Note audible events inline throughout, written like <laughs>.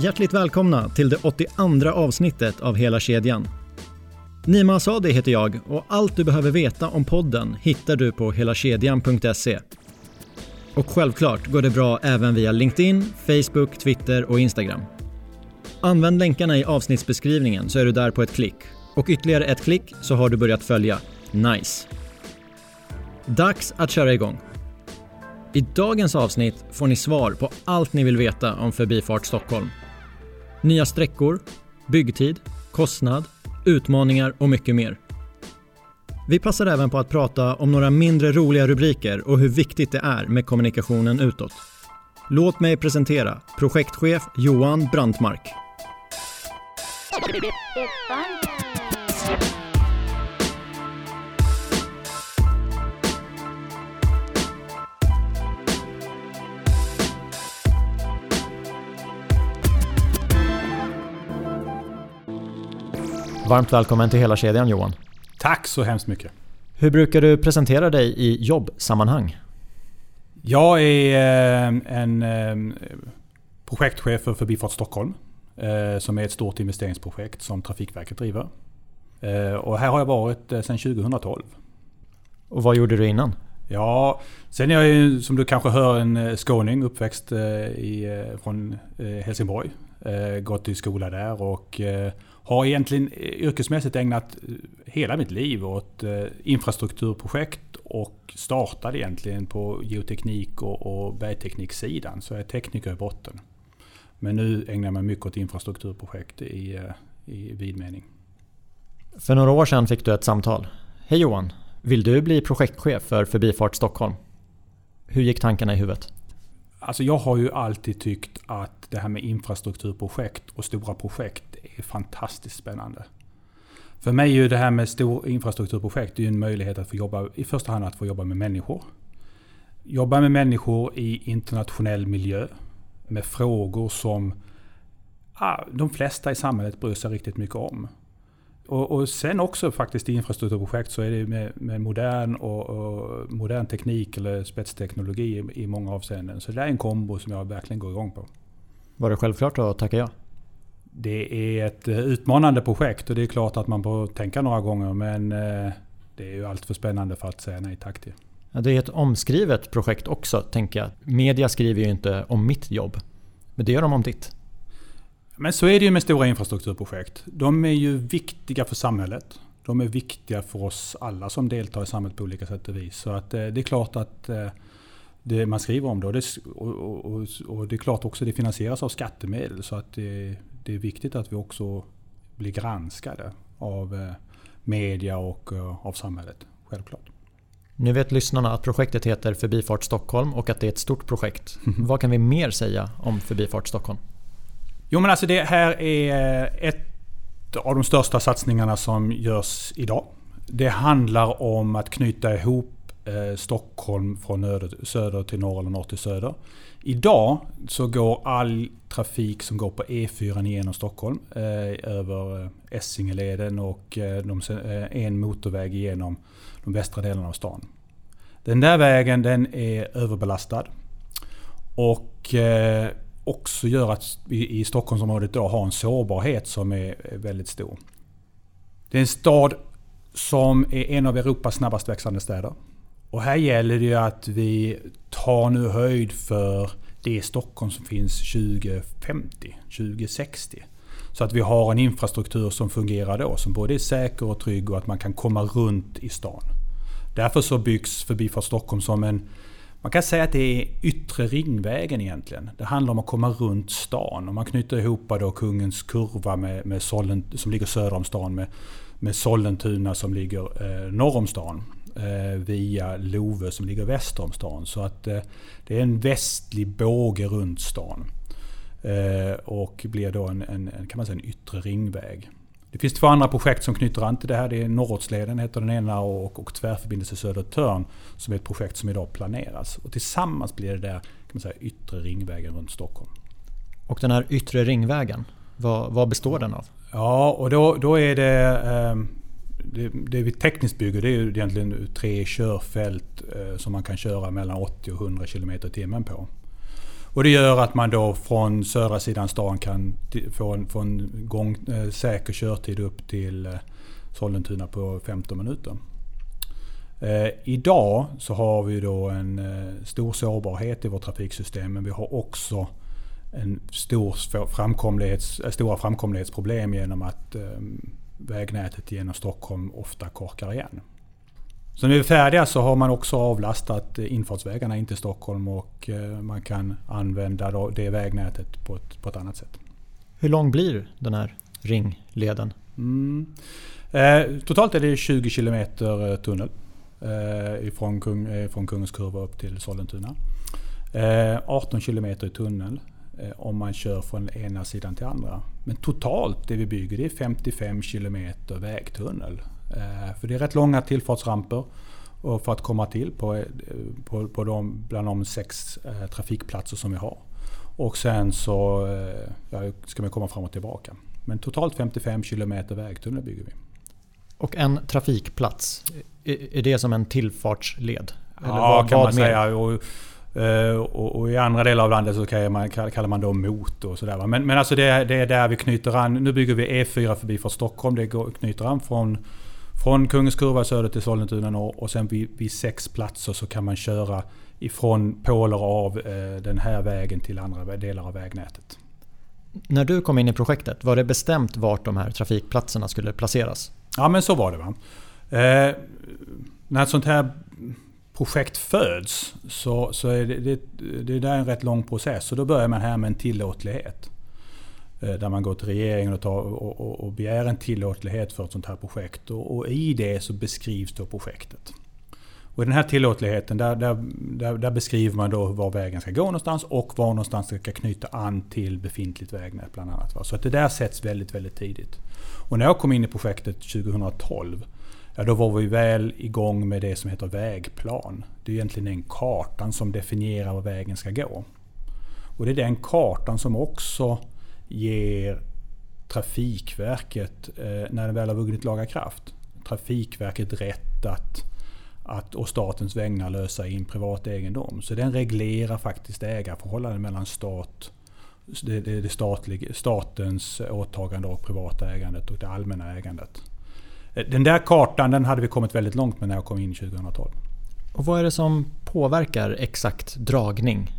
Hjärtligt välkomna till det 82 avsnittet av Hela kedjan. Nima Asadi heter jag och allt du behöver veta om podden hittar du på helakedjan.se. Och självklart går det bra även via LinkedIn, Facebook, Twitter och Instagram. Använd länkarna i avsnittsbeskrivningen så är du där på ett klick. Och ytterligare ett klick så har du börjat följa. Nice! Dags att köra igång. I dagens avsnitt får ni svar på allt ni vill veta om Förbifart Stockholm. Nya sträckor, byggtid, kostnad, utmaningar och mycket mer. Vi passar även på att prata om några mindre roliga rubriker och hur viktigt det är med kommunikationen utåt. Låt mig presentera projektchef Johan Brantmark. Varmt välkommen till hela kedjan Johan. Tack så hemskt mycket. Hur brukar du presentera dig i jobbsammanhang? Jag är eh, en eh, projektchef för Förbifart Stockholm. Eh, som är ett stort investeringsprojekt som Trafikverket driver. Och här har jag varit sedan 2012. Och vad gjorde du innan? Ja, sen är jag ju som du kanske hör en skåning uppväxt i, från Helsingborg. Gått i skola där och har egentligen yrkesmässigt ägnat hela mitt liv åt eh, infrastrukturprojekt och startade egentligen på geoteknik och, och bergtekniksidan. Så jag är tekniker i botten. Men nu ägnar jag mig mycket åt infrastrukturprojekt i, eh, i vid mening. För några år sedan fick du ett samtal. Hej Johan! Vill du bli projektchef för Förbifart Stockholm? Hur gick tankarna i huvudet? Alltså jag har ju alltid tyckt att det här med infrastrukturprojekt och stora projekt är fantastiskt spännande. För mig är ju det här med stor infrastrukturprojekt en möjlighet att få jobba, i första hand att få jobba med människor. Jobba med människor i internationell miljö. Med frågor som ah, de flesta i samhället bryr sig riktigt mycket om. Och, och sen också faktiskt i infrastrukturprojekt så är det med, med modern, och, och, modern teknik eller spetsteknologi i, i många avseenden. Så det är en kombo som jag verkligen går igång på. Var det självklart att tacka ja? Det är ett eh, utmanande projekt och det är klart att man får tänka några gånger men eh, det är ju allt för spännande för att säga nej tack till. Ja, det är ett omskrivet projekt också, tänker jag. Media skriver ju inte om mitt jobb. Men det gör de om ditt. Men så är det ju med stora infrastrukturprojekt. De är ju viktiga för samhället. De är viktiga för oss alla som deltar i samhället på olika sätt och vis. Så att eh, det är klart att det man skriver om det. Och det, och, och, och det är klart också att det finansieras av skattemedel. Så att det, det är viktigt att vi också blir granskade av eh, media och eh, av samhället. Självklart. Nu vet lyssnarna att projektet heter Förbifart Stockholm och att det är ett stort projekt. Vad kan vi mer säga om Förbifart Stockholm? Jo men alltså det här är eh, ett av de största satsningarna som görs idag. Det handlar om att knyta ihop Eh, Stockholm från söder till norr eller norr till söder. Idag så går all trafik som går på E4 genom Stockholm eh, över eh, Essingeleden och eh, de, eh, en motorväg genom de västra delarna av stan. Den där vägen den är överbelastad. Och eh, också gör att vi i Stockholmsområdet idag har en sårbarhet som är väldigt stor. Det är en stad som är en av Europas snabbast växande städer. Och här gäller det ju att vi tar nu höjd för det Stockholm som finns 2050, 2060. Så att vi har en infrastruktur som fungerar då, som både är säker och trygg och att man kan komma runt i stan. Därför så byggs Förbifart Stockholm som en man kan säga att det är yttre ringvägen egentligen. Det handlar om att komma runt stan. Och man knyter ihop då Kungens kurva med, med Sollen, som ligger söder om stan med, med Sollentuna som ligger eh, norr om stan. Eh, via Love som ligger väster om stan. Så att eh, det är en västlig båge runt stan. Eh, och blir då en, en, kan man säga, en yttre ringväg. Det finns två andra projekt som knyter an till det här. Det är Norrortsleden heter den ena och, och Tvärförbindelse Södertörn som är ett projekt som idag planeras. Och tillsammans blir det där kan man säga, yttre ringvägen runt Stockholm. Och den här yttre ringvägen, vad, vad består den av? Ja, och då, då är det eh, det, det vi tekniskt bygger det är ju egentligen tre körfält eh, som man kan köra mellan 80 och 100 km i timmen på. Och det gör att man då från södra sidan stan kan få en, få en gång, eh, säker körtid upp till eh, Sollentuna på 15 minuter. Eh, idag så har vi då en eh, stor sårbarhet i vårt trafiksystem men vi har också en stor framkomlighets, stora framkomlighetsproblem genom att eh, vägnätet genom Stockholm ofta korkar igen. Så när vi är färdiga så har man också avlastat infartsvägarna in till Stockholm och eh, man kan använda det vägnätet på ett, på ett annat sätt. Hur lång blir den här ringleden? Mm. Eh, totalt är det 20 km tunnel eh, ifrån, Kung, eh, från Kungens Kurva upp till Sollentuna. Eh, 18 km i tunnel eh, om man kör från ena sidan till andra. Men totalt det vi bygger det är 55 km vägtunnel Eh, för det är rätt långa tillfartsramper och för att komma till på, eh, på, på de, bland de sex eh, trafikplatser som vi har. Och sen så ja, ska man komma fram och tillbaka. Men totalt 55 km vägtunnel bygger vi. Och en trafikplats, är det som en tillfartsled? Eller ja, vad, kan vad man mer? säga. Och, och, och, I andra delar av landet så kallar man, kallar man det motor och sådär. Men, men alltså det, det, är där vi knyter an. Nu bygger vi E4 förbi för Stockholm. Det går, knyter an från från Kungens Kurva söder till Sollentuna norr och sen vid, vid, sex platser så kan man köra ifrån pålar av eh, den här vägen till andra delar av vägnätet. När du kom in i projektet, var det bestämt vart de här trafikplatserna skulle placeras? Ja men så var det. Va? Eh, när sånt här projekt föds så, så är det, det, det är en rätt lång process. Så då börjar man här med en tillåtlighet. Eh, där man går till regeringen och, tar, och, och, och begär en tillåtlighet för ett sånt här projekt. Och, och, i det så beskrivs då projektet. Och i den här tillåtligheten där, där, där, där, beskriver man då var vägen ska gå någonstans och var någonstans det ska knyta an till befintligt vägnät bland annat. Så att det där sätts väldigt, väldigt tidigt. Och när jag kom in i projektet 2012 Ja, då var vi väl igång med det som heter vägplan. Det är egentligen den kartan som definierar var vägen ska gå. Och det är den kartan som också ger Trafikverket, eh, när den väl har vunnit laga kraft, Trafikverket rätt att, att och statens vägnar lösa in privat egendom. Så den reglerar faktiskt ägarförhållanden mellan stat, det, det, det statliga, statens åtagande och privata ägandet och det allmänna ägandet. Eh, den där kartan den hade vi kommit väldigt långt med när jag kom in 2012. Och vad är det som påverkar exakt dragning?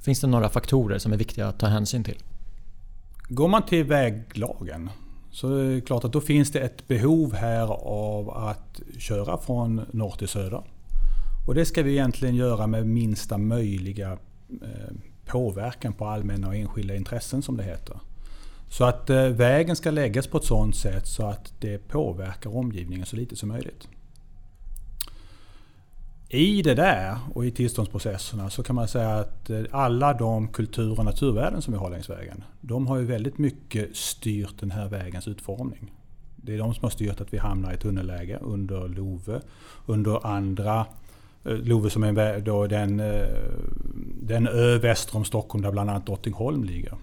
Finns det några faktorer som är viktiga att ta hänsyn till? Går man till väglagen så är det klart att då finns det ett behov här av att köra från norr till söder. Och det ska vi egentligen göra med minsta möjliga eh, påverkan på allmänna och enskilda intressen som det heter. Så att eh, vägen ska läggas på ett sådant sätt så att det påverkar omgivningen så lite som möjligt. I det där och i tillståndsprocesserna så kan man säga att eh, alla de kultur och naturvärden som vi har längs vägen, de har ju väldigt mycket styrt den här vägens utformning. Det är de som har styrt att vi hamnar i tunnelläge under Love, under andra eh, Love som är då den, den ö väster om Stockholm där bland annat Drottningholm ligger.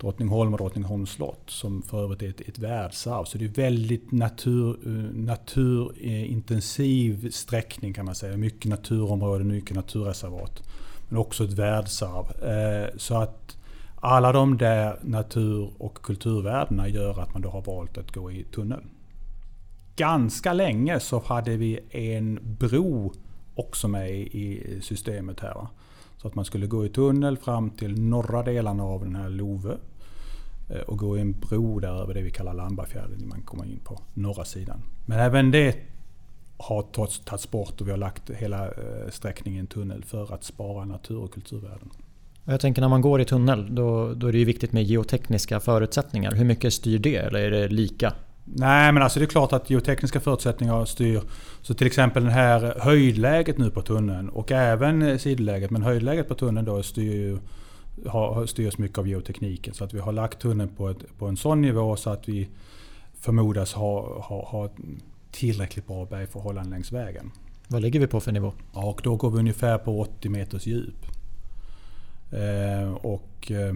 Drottningholm och Drottningholms slott som för övrigt är ett, ett världsarv. Så det är väldigt natur, naturintensiv sträckning kan man säga. Mycket naturområden, mycket naturreservat. Men också ett världsarv. Eh, så att alla de där natur och kulturvärdena gör att man då har valt att gå i tunnel. Ganska länge så hade vi en bro också med i systemet här. Så att man skulle gå i tunnel fram till norra delarna av den här Love. Eh, och gå i en bro där över det vi kallar Lambafjärden man kommer in på norra sidan. Men även det har tagits bort och vi har lagt hela eh, sträckningen i en tunnel för att spara natur och kulturvärden. Jag tänker när man går i tunnel då, då är det ju viktigt med geotekniska förutsättningar. Hur mycket styr det eller är det lika? Nej men alltså det är klart att geotekniska förutsättningar styr. Så till exempel det här höjdläget nu på tunneln och även eh, sidoläget. Men höjdläget på tunneln då styr ju har, styrs mycket av geotekniken. Så att vi har lagt tunneln på, ett, på en sån nivå så att vi förmodas ha, ha, ha tillräckligt bra bergförhållanden längs vägen. Vad ligger vi på för nivå? Ja, och då går vi ungefär på 80 meters djup. Eh, och eh,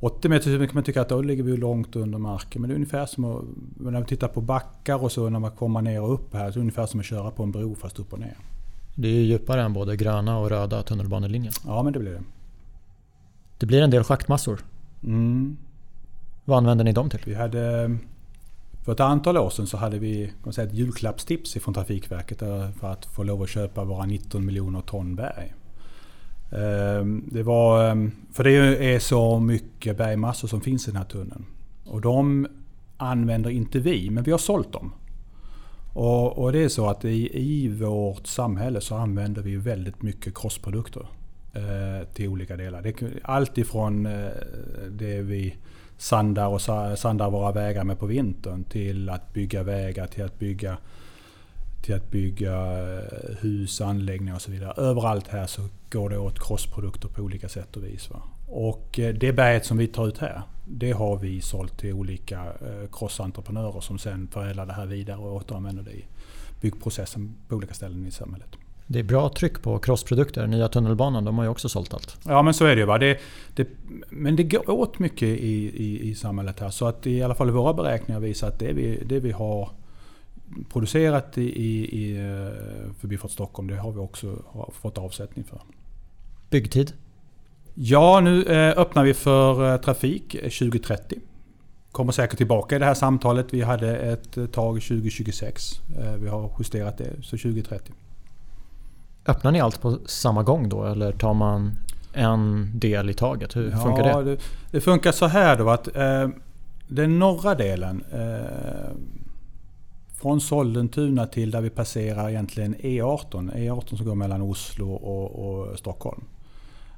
80 meters djup kan man tycka att då ligger vi långt under marken. Men det är ungefär som att, när vi tittar på backar och så när man kommer ner och upp här. Så är det ungefär som att köra på en bro fast upp och ner. Det är djupare än både gröna och röda tunnelbanelinjen. Ja men det blir det. Det blir en del schaktmassor. Mm. Vad använder ni dem till? Vi hade, för ett antal år sedan så hade vi kan säga, ett julklappstips från Trafikverket för att få lov att köpa våra 19 miljoner ton berg. Ehm, det var, ehm, för det är så mycket bergmassor som finns i den här tunneln. Och de använder inte vi, men vi har sålt dem. Och, och det är så att i, i vårt samhälle så använder vi väldigt mycket crossprodukter eh, till olika delar. Det, allt ifrån eh, det vi sandar, och sandar våra vägar med på vintern till att bygga vägar, till att bygga till att bygga eh, hus, anläggningar och så vidare. Överallt här så går det åt crossprodukter på olika sätt och vis. Va? Och eh, det berget som vi tar ut här, det har vi sålt till olika eh, crossentreprenörer som sen förädlar det här vidare och återanvänder det i byggprocessen på olika ställen i samhället. Det är bra tryck på crossprodukter. Nya tunnelbanan, de har ju också sålt allt. Ja men så är det ju. Va? Det, det, men det går åt mycket i, i, i samhället här. Så att i alla fall våra beräkningar visar att det vi, det vi har producerat i, i, i eh, Förbifart Stockholm, det har vi också fått avsättning för. Byggtid? Ja, nu eh, öppnar vi för eh, trafik 2030. Kommer säkert tillbaka i det här samtalet. Vi hade ett tag 2026. Vi har justerat det, så 2030. Öppnar ni allt på samma gång då eller tar man en del i taget? Hur ja, funkar det? det? det? funkar så här då att eh, den norra delen eh, från Sollentuna till där vi passerar egentligen E18. E18 som går mellan Oslo och, och Stockholm.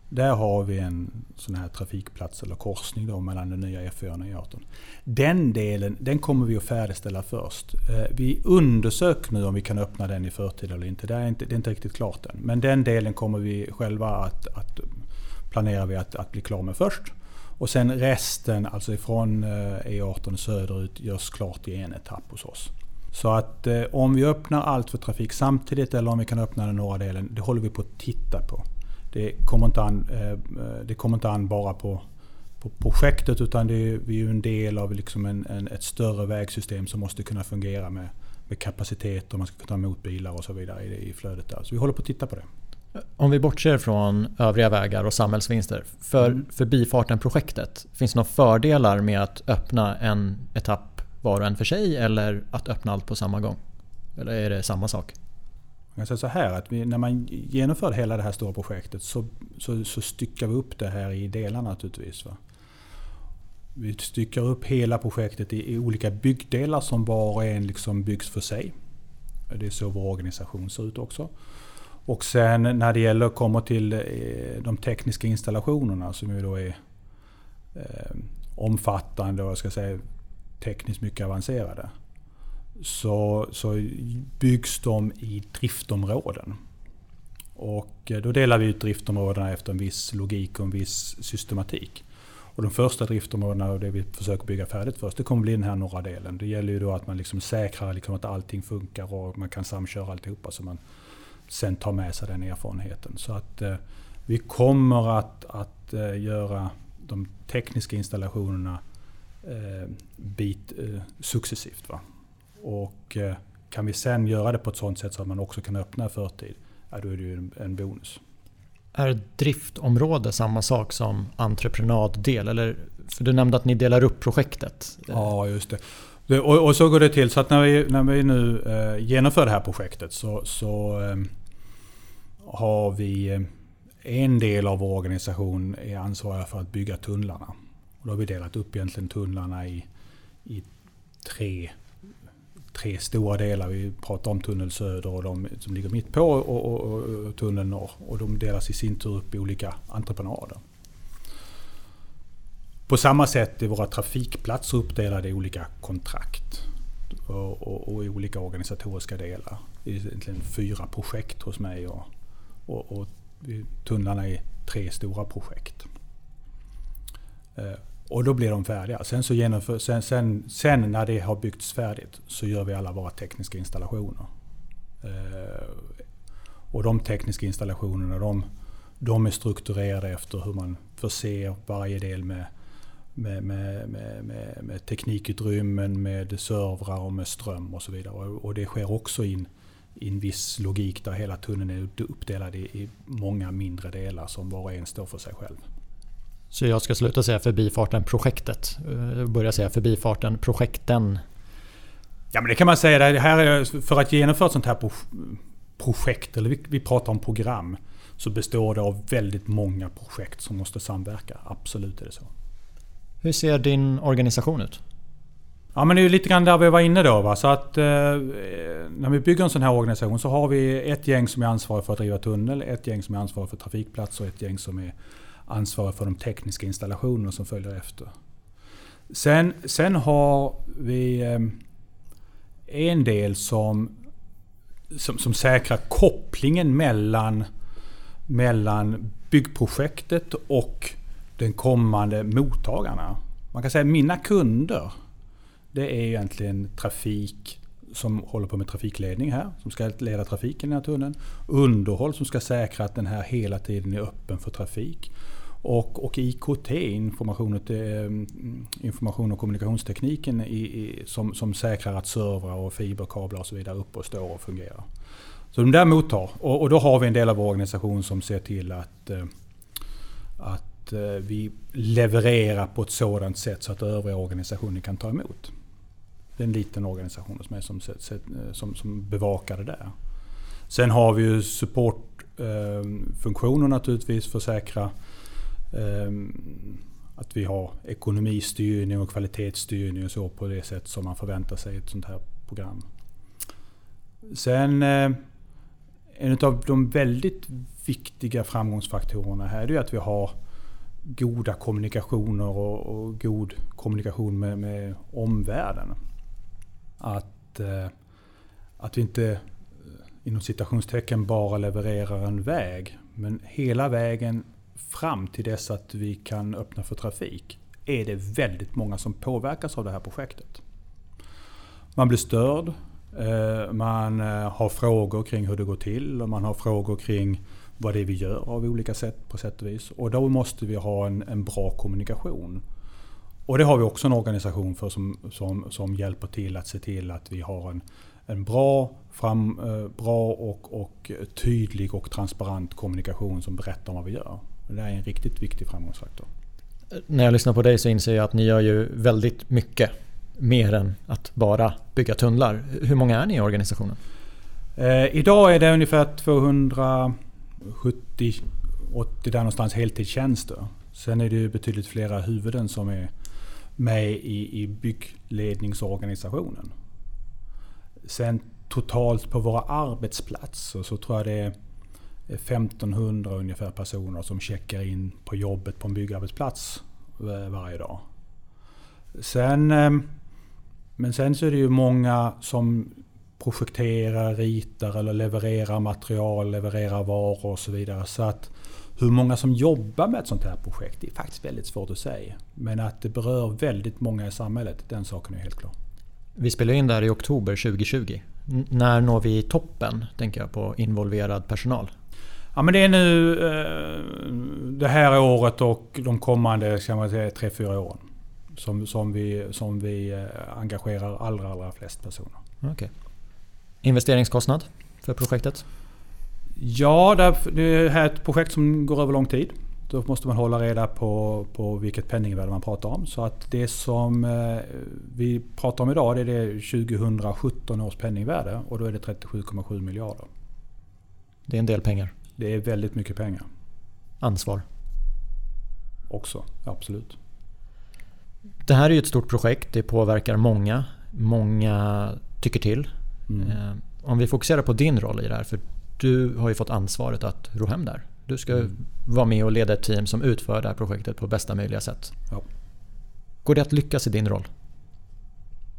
Där har vi en sån här trafikplats eller korsning då mellan den nya E4 och E18. E den delen den kommer vi att färdigställa först. Eh, vi undersöker nu om vi kan öppna den i förtid eller inte. Det är inte, det är inte riktigt klart än. Men den delen kommer vi själva att, att planerar vi att, att bli klar med först. Och sen resten, alltså ifrån eh, e E18 söderut, görs klart i en etapp hos oss. Så att eh, om vi öppnar allt för trafik samtidigt eller om vi kan öppna den norra delen, det håller vi på att titta på. Det kommer inte an, eh, det kommer inte an bara på, på projektet utan det är, vi är en del av liksom en, en, ett större vägsystem som måste kunna fungera med, med kapacitet och man ska kunna ta emot bilar och så vidare i, i flödet där. Så vi håller på att titta på det. Om vi bortser från övriga vägar och samhällsvinster. För mm. Förbifarten-projektet, finns det några fördelar med att öppna en etapp var och en för sig eller att öppna allt på samma gång? Eller är det samma sak? Jag kan säga så här att vi, när man genomför hela det här stora projektet så, så, så styckar vi upp det här i delar naturligtvis. Va? Vi styckar upp hela projektet i, i, olika byggdelar som var och en liksom byggs för sig. Det är så vår organisation ser ut också. Och sen när det gäller kommer till eh, de tekniska installationerna som ju då är eh, omfattande och jag ska säga tekniskt mycket avancerade så, så byggs de i driftområden. Och eh, då delar vi ut driftområdena efter en viss logik och en viss systematik. Och de första driftområdena och det vi försöker bygga färdigt först, det kommer bli den här norra delen. Det gäller ju då att man liksom säkrar liksom att allting funkar och man kan samköra alltihopa så man sen tar med sig den erfarenheten. Så att eh, vi kommer att, att eh, göra de tekniska installationerna eh, bit eh, successivt. Va? Och eh, kan vi sen göra det på ett sådant sätt så att man också kan öppna i förtid, ja, då är det ju en, bonus. Är driftområde samma sak som entreprenaddel? Eller, för du nämnde att ni delar upp projektet. Ja, just det. det och, och, så går det till. Så att när vi, när vi nu eh, genomför det här projektet så, så eh, har vi eh, en del av vår organisation är ansvariga för att bygga tunnlarna. Och då har vi delat upp egentligen tunnlarna i, i tre, tre stora delar. Vi pratar om tunnel söder och de som ligger mitt på och, och, och, tunnel norr. Och de delas i sin tur upp i olika entreprenader. På samma sätt är våra trafikplatser uppdelade i olika kontrakt och, och, och, i olika organisatoriska delar. Det är egentligen fyra projekt hos mig och, och, och tunnlarna är tre stora projekt. Eh, och då blir de färdiga. Sen, så genomför, sen, sen, sen när det har byggts färdigt så gör vi alla våra tekniska installationer. Eh, och de tekniska installationerna de, de är strukturerade efter hur man förser varje del med, med, med, med, med, med teknikutrymmen, med servrar och med ström och så vidare. Och, och det sker också in i en viss logik där hela tunneln är uppdelad i, i många mindre delar som var och en står för sig själv. Så jag ska sluta säga förbifarten projektet. Eh, börja säga förbifarten projekten. Ja men det kan man säga. Det här är för att genomföra ett sånt här projekt, eller vi, vi pratar om program, så består det av väldigt många projekt som måste samverka. Absolut är det så. Hur ser din organisation ut? Ja men det är lite grann där vi var inne då. Va? Så att eh, när vi bygger en sån här organisation så har vi ett gäng som är ansvarig för att driva tunnel, ett gäng som är ansvarig för trafikplats och ett gäng som är ansvarig för de tekniska installationer som följer efter. Sen, sen har vi ehm, en del som, som, som säkrar kopplingen mellan, mellan byggprojektet och den kommande mottagarna. Man kan säga att mina kunder det är egentligen trafik som håller på med trafikledning här, som ska leda trafiken i den här tunneln. Underhåll som ska säkra att den här hela tiden är öppen för trafik. Och, och IKT, information och, eh, information och kommunikationstekniken i, i, som, som säkrar att servrar och fiberkablar och så vidare upp och står och fungerar. Så de där mottar. Och, och, då har vi en del av vår organisation som ser till att, eh, att eh, vi levererar på ett sådant sätt så att övriga organisationer kan ta emot. Det är en liten organisation som, är som, som, som bevakar det där. Sen har vi ju supportfunktioner naturligtvis för att säkra Ehm, att vi har ekonomistyrning och kvalitetsstyrning och så på det sätt som man förväntar sig i ett sånt här program. Sen eh, en av de väldigt viktiga framgångsfaktorerna här är att vi har goda kommunikationer och, och god kommunikation med, med omvärlden. Att, eh, att vi inte eh, inom citationstecken bara levererar en väg. Men hela vägen fram till dess att vi kan öppna för trafik är det väldigt många som påverkas av det här projektet. Man blir störd, eh, man eh, har frågor kring hur det går till och man har frågor kring vad det är vi gör av olika sätt på sätt och vis. Och då måste vi ha en, en bra kommunikation. Och det har vi också en organisation för som, som, som hjälper till att se till att vi har en, en bra, fram, eh, bra och, och tydlig och transparent kommunikation som berättar vad vi gör. Det är en riktigt viktig framgångsfaktor. När jag lyssnar på dig så inser jag att ni gör ju väldigt mycket. Mer än att bara bygga tunnlar. Hur många är ni i organisationen? Eh, idag är det ungefär 270 80 där någonstans heltidstjänster. Sen är det ju betydligt flera huvuden som är med i, i byggledningsorganisationen. Sen totalt på våra arbetsplatser så tror jag det är 1500 ungefär personer som checkar in på jobbet på en byggarbetsplats eh, varje dag. Sen, eh, men sen så är det ju många som projekterar, ritar eller levererar material, levererar varor och så vidare. Så att hur många som jobbar med ett sånt här projekt är faktiskt väldigt svårt att säga. Men att det berör väldigt många i samhället, den saken är helt klar. Vi spelar in det här i oktober 2020. N när når vi toppen, tänker jag, på involverad personal? Ja men det är nu eh, det här året och de kommande ska man säga, 3-4 åren. Som, som, vi, som vi eh, engagerar allra, allra flest personer. Okay. Investeringskostnad för projektet? Ja, det här är ett projekt som går över lång tid. Då måste man hålla reda på, på vilket penningvärde man pratar om. Så att det som eh, vi pratar om idag det är det 2017 års penningvärde och då är det 37,7 miljarder. Det är en del pengar. Det är väldigt mycket pengar. Ansvar. Också, absolut. Det här är ju ett stort projekt. Det påverkar många. Många tycker till. Mm. Eh, om vi fokuserar på din roll i det här. För du har ju fått ansvaret att ro hem där. Du ska mm. vara med och leda ett team som utför det här projektet på bästa möjliga sätt. Ja. Går det att lyckas i din roll?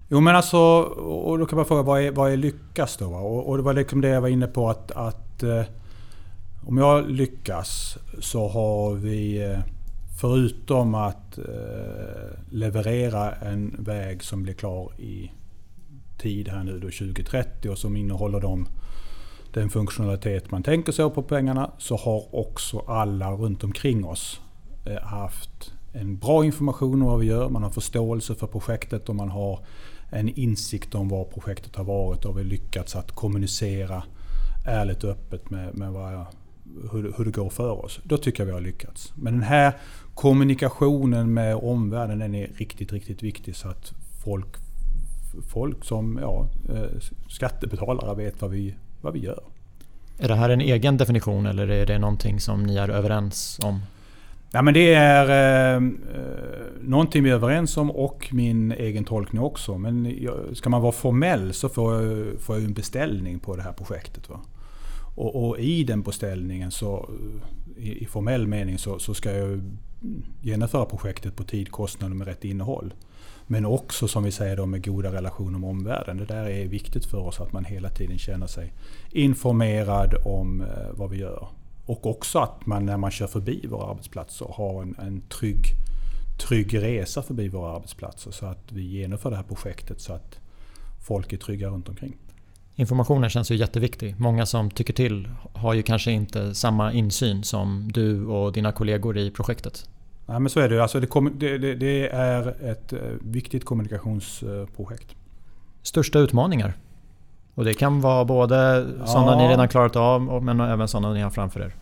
Jo men alltså, och då kan man fråga vad är, vad är lyckas då? Och, och det var liksom det jag var inne på att, att eh, om jag lyckas så har vi eh, förutom att eh, leverera en väg som blir klar i tid här nu då 2030 och som innehåller de, den funktionalitet man tänker sig på pengarna så har också alla runt omkring oss eh, haft en bra information om vad vi gör. Man har förståelse för projektet och man har en insikt om vad projektet har varit och vi lyckats att kommunicera ärligt och öppet med, med vad hur, hur det går för oss. Då tycker jag vi har lyckats. Men den här kommunikationen med omvärlden den är riktigt, riktigt viktig så att folk, folk som ja, eh, skattebetalare vet vad vi, vad vi gör. Är det här en egen definition eller är det någonting som ni är överens om? Ja, men det är eh, eh, någonting vi är överens om och min egen tolkning också. Men ska man vara formell så får jag, får jag en beställning på det här projektet. Va? Och, och, i den beställningen, så, eh, i, i formell mening, så, så, ska jag genomföra projektet på tid, kostnad och med rätt innehåll. Men också som vi säger då med goda relationer med omvärlden. Det där är viktigt för oss att man hela tiden känner sig informerad om eh, vad vi gör. Och också att man när man kör förbi våra arbetsplatser har en, en trygg, trygg resa förbi våra arbetsplatser. Så att vi genomför det här projektet så att folk är trygga runt omkring. Informationen känns ju jätteviktig. Många som tycker till har ju kanske inte samma insyn som du och dina kollegor i projektet. Nej men så är det. Alltså det, det, det är ett eh, viktigt kommunikationsprojekt. Största utmaningar? Och det kan vara både sådana ja. ni redan klarat av men även sådana ni har framför er.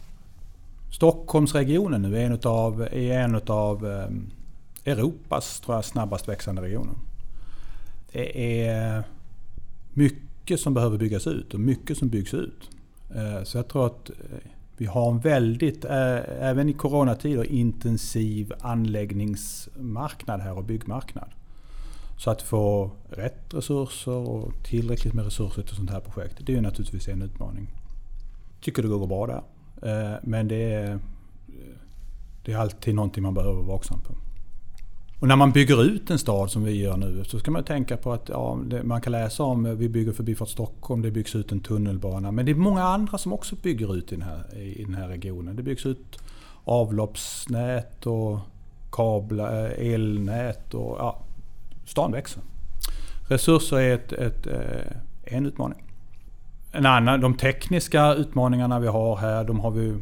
Stockholmsregionen nu är en av, är en utav ehm, Europas tror jag, snabbast växande regioner. Det är mycket mycket som behöver byggas ut och mycket som byggs ut. Eh, så jag tror att eh, vi har en väldigt, eh, även i coronatider, intensiv anläggningsmarknad här och byggmarknad. Så att få rätt resurser och tillräckligt med resurser till sånt här projekt, det är naturligtvis en utmaning. Tycker det går bra där. Men det är, det är alltid någonting man behöver vara vaksam på. Och när man bygger ut en stad som vi gör nu så ska man tänka på att ja, man kan läsa om eh, vi bygger Förbifart Stockholm, det byggs ut en tunnelbana. Men det är många andra som också bygger ut i den här, i den här regionen. Det byggs ut avloppsnät och kablar, eh, elnät och ja, stan växer. Resurser är ett, ett, eh, en utmaning. En annan, de tekniska utmaningarna vi har här, de har vi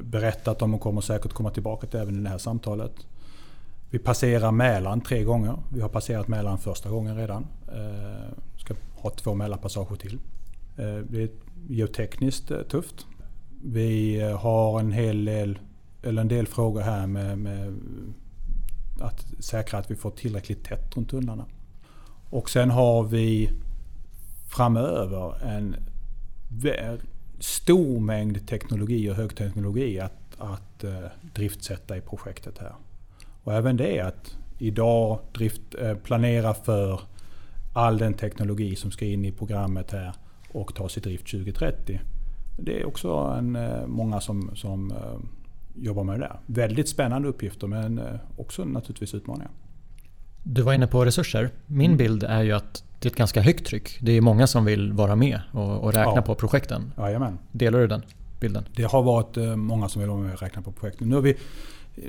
berättat om och kommer säkert komma tillbaka till även i det här samtalet. Vi passerar Mälaren tre gånger. Vi har passerat Mälaren första gången redan. Eh, ska ha två Mälarpassager till. Eh, det är geotekniskt eh, tufft. Vi eh, har en hel del, eller en del frågor här med, med att säkra att vi får tillräckligt tätt runt tunnlarna. Och sen har vi framöver en stor mängd teknologi och högteknologi att, att eh, driftsätta i projektet här. Och även det att idag drift, uh, planera för all den teknologi som ska in i programmet här och tas i drift 2030. Det är också en, uh, många som, som jobbar med det där. Väldigt spännande uppgifter men också naturligtvis utmaningar. Du var inne på resurser. Min mm. bild är ju att det är ett ganska högt tryck. Det är många som vill vara med och, och räkna ja. på projekten. Jajamän. Delar du den bilden? Det har varit eh, många som vill vara med och räkna på projekten. Nu har vi, eh,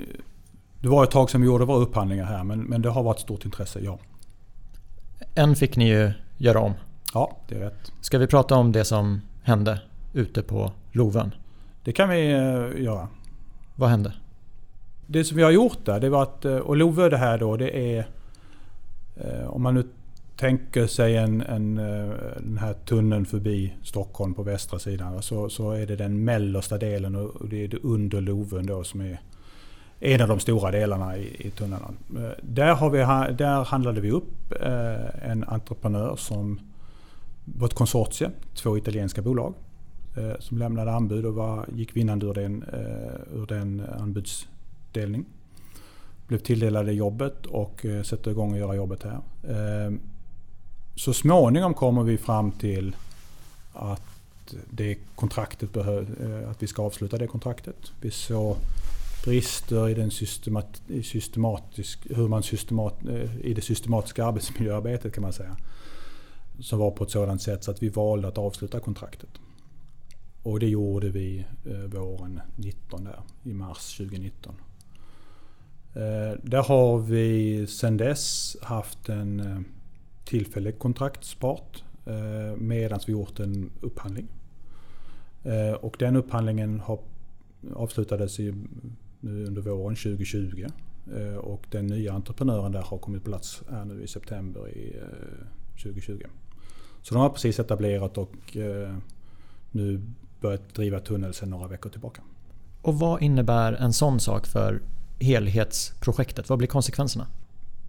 det var ett tag sedan vi gjorde våra upphandlingar här men, men det har varit stort intresse, ja. En fick ni ju göra om. Ja, det är rätt. Ska vi prata om det som hände ute på Lovön? Det kan vi eh, göra. Vad hände? Det som vi har gjort där, det var att, och Lovö det här då, det är om man nu tänker sig en, en, eh, den här tunneln förbi Stockholm på västra sidan så, så är det den mellersta delen och det är det under Lovön då som är en av de stora delarna i, i tunneln. Eh, där, har vi, där handlade vi upp eh, en entreprenör som var ett konsortium, två italienska bolag eh, som lämnade anbud och var, gick vinnande ur den, ur den anbudsdelning. Blev tilldelade jobbet och sätter igång och göra jobbet här så småningom kommer vi fram till att det kontraktet behöv, att vi ska avsluta det kontraktet. Vi såg brister i, den systemat, i, systematisk, hur man systemat, eh, i det systematiska arbetsmiljöarbetet kan man säga. Som var på ett sådant sätt så att vi valde att avsluta kontraktet. Och det gjorde vi eh, våren 19 där, i mars 2019. Eh, där har vi sedan dess haft en tillfällig kontraktspart medan vi gjort en upphandling. Och den upphandlingen har avslutades i, nu under våren 2020 eh, och den nya entreprenören där har kommit på plats här nu i september i 2020. Så de har precis etablerat och nu börjat driva tunnel sedan några veckor tillbaka. Och vad innebär en sån sak för helhetsprojektet? Vad blir konsekvenserna?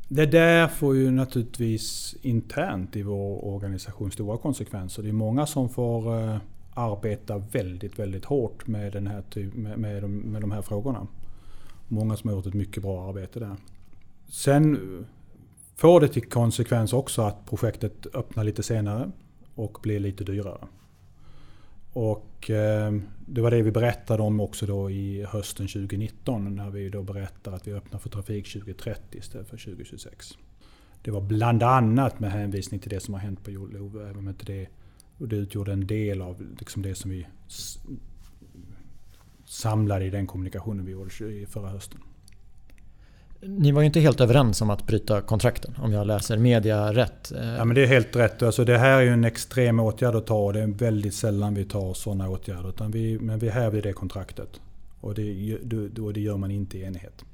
Det där får ju naturligtvis internt i vår organisation stora konsekvenser. Det är många som får eh, arbeta väldigt, väldigt hårt med, den här typ, med, med, de, med de här frågorna. Många som har gjort ett mycket bra arbete där. Sen får det till konsekvens också att projektet öppnar lite senare och blir lite dyrare. Och eh, det var det vi berättade om också då i hösten 2019 när vi då berättade att vi öppnar för trafik 2030 istället för 2026. Det var bland annat med hänvisning till det som har hänt på Jolov, även om inte det, och det utgjorde en del av liksom det som vi samlade i den kommunikationen vi gjorde förra hösten. Ni var ju inte helt överens om att bryta kontrakten om jag läser media rätt. Ja men det är helt rätt. Alltså det här är ju en extrem åtgärd att ta och det är väldigt sällan vi tar sådana åtgärder. Utan vi, men vi hävde det kontraktet. Och det, och det gör man inte i enighet.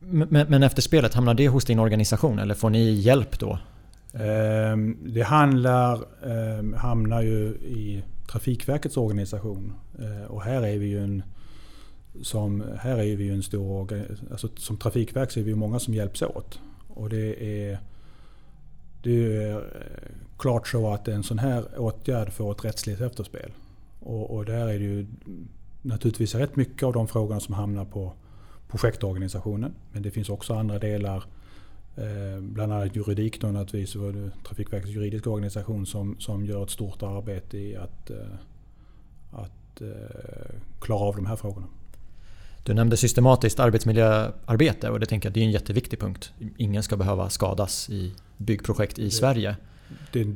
Men, men efter spelet, hamnar det hos din organisation eller får ni hjälp då? Ehm, det handlar, ehm, hamnar ju i Trafikverkets organisation. Eh, och här är vi ju en som, här är vi en stor alltså Som trafikverk så är vi många som hjälps åt. Och det är, det är eh, klart så att en sån här åtgärd får ett rättsligt efterspel. Och, och där är det ju naturligtvis rätt mycket av de frågorna som hamnar på projektorganisationen. Men det finns också andra delar, bland annat juridik då naturligtvis, var det Trafikverkets juridiska organisation som, som gör ett stort arbete i att, eh, att klara av de här frågorna. Du nämnde systematiskt arbetsmiljöarbete och det tänker jag det är en jätteviktig punkt. Ingen ska behöva skadas i byggprojekt i det, Sverige. Det,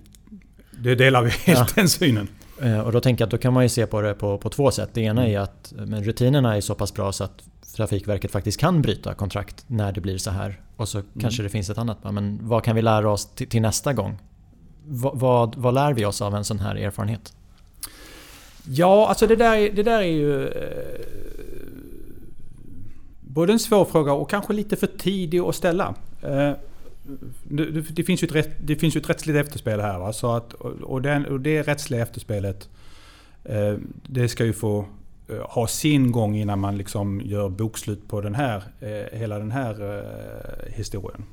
det delar vi helt ja. den synen. Eh, och då tänker jag att då kan man ju se på det på, på två sätt. Det ena är att men rutinerna är så pass bra så att Trafikverket faktiskt kan bryta kontrakt när det blir så här. Och så mm. kanske det finns ett annat. Men vad kan vi lära oss till, till nästa gång? vad, vad, vad lär vi oss av en sån här erfarenhet? Ja, alltså det där, det där är ju eh, både en svår fråga och kanske lite för tidig att ställa. Eh, det finns ju ett, det finns ju ett rättsligt efterspel här. Va? Så att, och, den, och det rättsliga efterspelet eh, det ska ju få eh, ha sin gång innan man liksom gör bokslut på den här, eh, hela den här eh, historien.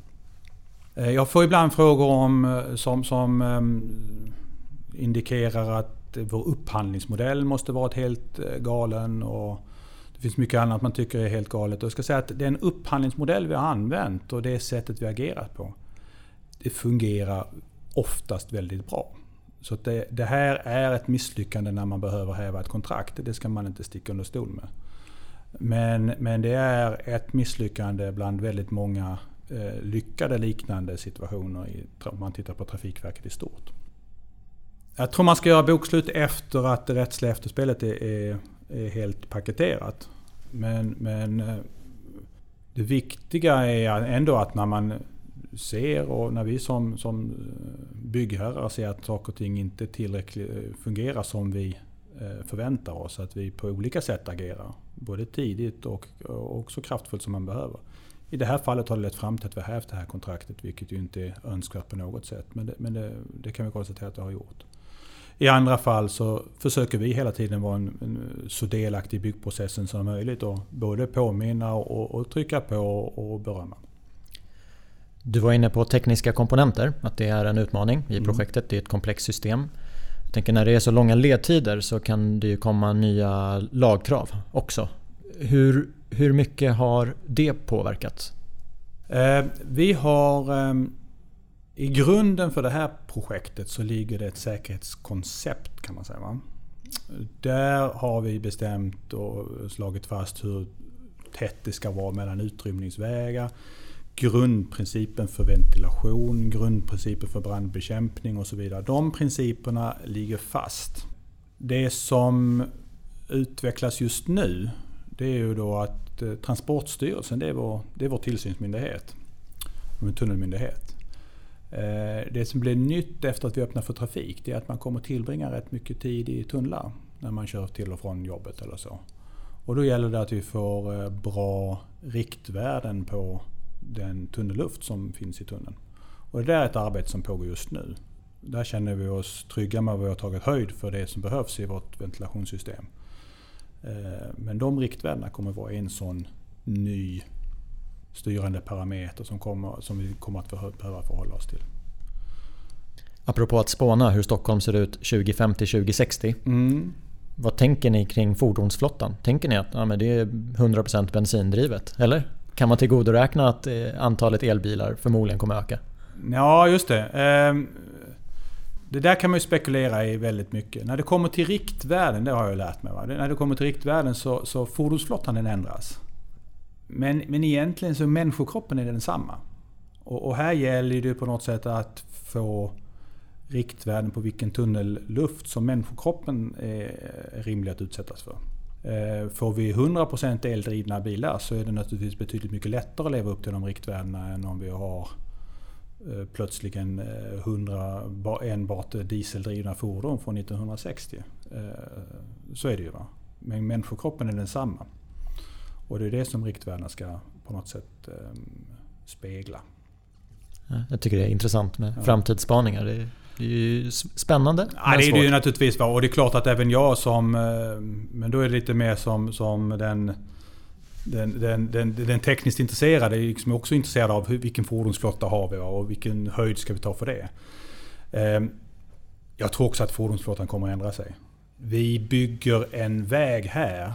Eh, jag får ibland frågor om, som, som ehm, indikerar att vår upphandlingsmodell måste varit helt galen. Och det finns mycket annat man tycker är helt galet. jag ska säga att den upphandlingsmodell vi har använt och det sättet vi har agerat på. Det fungerar oftast väldigt bra. Så det, det, här är ett misslyckande när man behöver häva ett kontrakt. Det ska man inte sticka under stol med. Men, men det är ett misslyckande bland väldigt många eh, lyckade liknande situationer i, om man tittar på Trafikverket i stort. Jag tror man ska göra bokslut efter att det rättsliga efterspelet är är helt paketerat. Men, men eh, det viktiga är ändå att när man ser och när vi som, som eh, byggherrar ser att saker och ting inte tillräckligt eh, fungerar som vi förväntar oss. Att vi på olika sätt agerar. Både tidigt och, och så kraftfullt som man behöver. I det här fallet har det lett fram till att vi har hävt det här kontraktet vilket ju inte är önskvärt på något sätt. Men det, men det, det kan vi konstatera att det har gjort. I andra fall så försöker vi hela tiden vara en, en, så delaktig i byggprocessen som möjligt och både påminna och, och trycka på och berömma. Du var inne på tekniska komponenter, att det är en utmaning i mm. projektet. Det är ett komplext system. Jag tänker när det är så långa ledtider så kan det ju komma nya lagkrav också. Hur, hur mycket har det påverkat? Eh, vi har eh, i grunden för det här projektet så ligger det ett säkerhetskoncept kan man säga. Va? Där har vi bestämt och slagit fast hur tätt det ska vara mellan utrymningsvägar, grundprincipen för ventilation, grundprincipen för brandbekämpning och så vidare. De principerna ligger fast. Det som utvecklas just nu det är ju då att eh, Transportstyrelsen, det är vår, det är vår tillsynsmyndighet, en tunnelmyndighet. Eh, det som blir nytt efter att vi öppnar för trafik det är att man kommer tillbringa rätt mycket tid i tunnlar när man kör till och från jobbet eller så. Och då gäller det att vi får eh, bra riktvärden på den tunnelluft som finns i tunneln. Och det är ett arbete som pågår just nu. Där känner vi oss trygga med att vi har tagit höjd för det som behövs i vårt ventilationssystem. Eh, men de riktvärdena kommer vara en sån ny styrande parameter som, kommer, som vi kommer att behöva förhålla oss till. Apropå att spåna hur Stockholm ser ut 2050-2060. Mm. Vad tänker ni kring fordonsflottan? Tänker ni att ja, men det är 100% bensindrivet? Eller? Kan man tillgodoräkna att eh, antalet elbilar förmodligen kommer öka? Ja, just det. Ehm, det där kan man ju spekulera i väldigt mycket. När det kommer till riktvärden, det har jag lärt mig. Va? När det kommer till riktvärden så, så fordonsflottan den ändras. Men, men egentligen så människokroppen är densamma. Och, och här gäller det på något sätt att få riktvärden på vilken tunnelluft som människokroppen är rimlig att utsättas för. Eh, får vi 100% eldrivna bilar så är det naturligtvis betydligt mycket lättare att leva upp till de riktvärdena än om vi har eh, plötsligen 100 eh, enbart dieseldrivna fordon från 1960. Så är det ju. Va? Men människokroppen är densamma. Och det är det som riktvärdena ska på något sätt spegla. Jag tycker det är intressant med ja. framtidsspaningar. Det det är ju spännande. Ja, det är det ju naturligtvis. Och det är klart att även jag som... Eh, men då är det lite mer som, som den, den, den, den, den tekniskt intresserade är liksom också intresserad av hur, vilken fordonsflotta har vi och vilken höjd ska vi ta för det. Ehm, jag tror också att fordonsflottan kommer att ändra sig. Vi bygger en väg här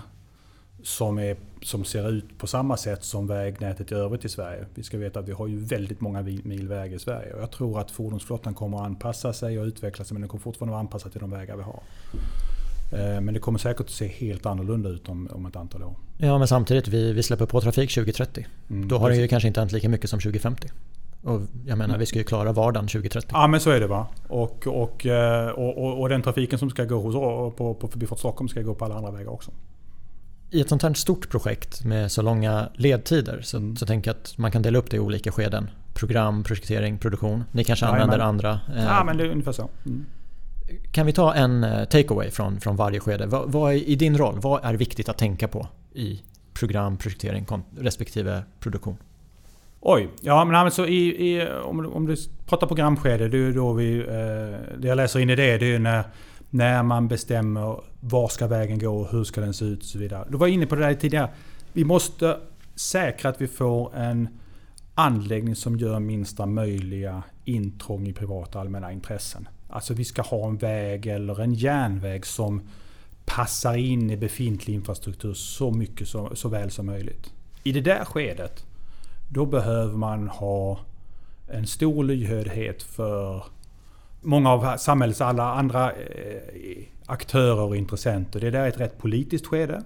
som, är, som ser ut på samma sätt som vägnätet i övrigt i Sverige. Vi ska veta att vi har ju väldigt många mil väg i Sverige. Och jag tror att fordonsflottan kommer att anpassa sig och utveckla sig men den kommer fortfarande vara anpassad till de vägar vi har. Eh, men det kommer säkert att se helt annorlunda ut om, om ett antal år. Ja men samtidigt, vi, vi släpper på trafik 2030. Mm, Då har det ju kanske inte hänt lika mycket som 2050. Och jag menar, vi ska ju klara vardagen 2030. Ja men så är det va. Och, och, eh, och, och, och den trafiken som ska gå hos, på, på Förbifart Stockholm ska gå på alla andra vägar också i ett sånt här stort projekt med så långa ledtider så, mm. så tänker jag att man kan dela upp det i olika skeden. Program, projektering, produktion. Ni kanske ja, använder men, andra? Eh, ja, men det är ungefär så. Mm. Kan vi ta en eh, takeaway från, från varje skede? Vad, vad är, I din roll, vad är viktigt att tänka på i program, projektering respektive produktion? Oj, ja men alltså i, i, om, om du pratar programskede, det är då vi... Eh, det jag läser in i det, det är när när man bestämmer var ska vägen gå, hur ska den se ut och så vidare. Du var inne på det där tidigare. Vi måste säkra att vi får en anläggning som gör minsta möjliga intrång i privata allmänna intressen. Alltså vi ska ha en väg eller en järnväg som passar in i befintlig infrastruktur så mycket så, så väl som möjligt. I det där skedet, då behöver man ha en stor lyhördhet för många av samhällets alla andra eh, aktörer och intressenter. Det där är ett rätt politiskt skede.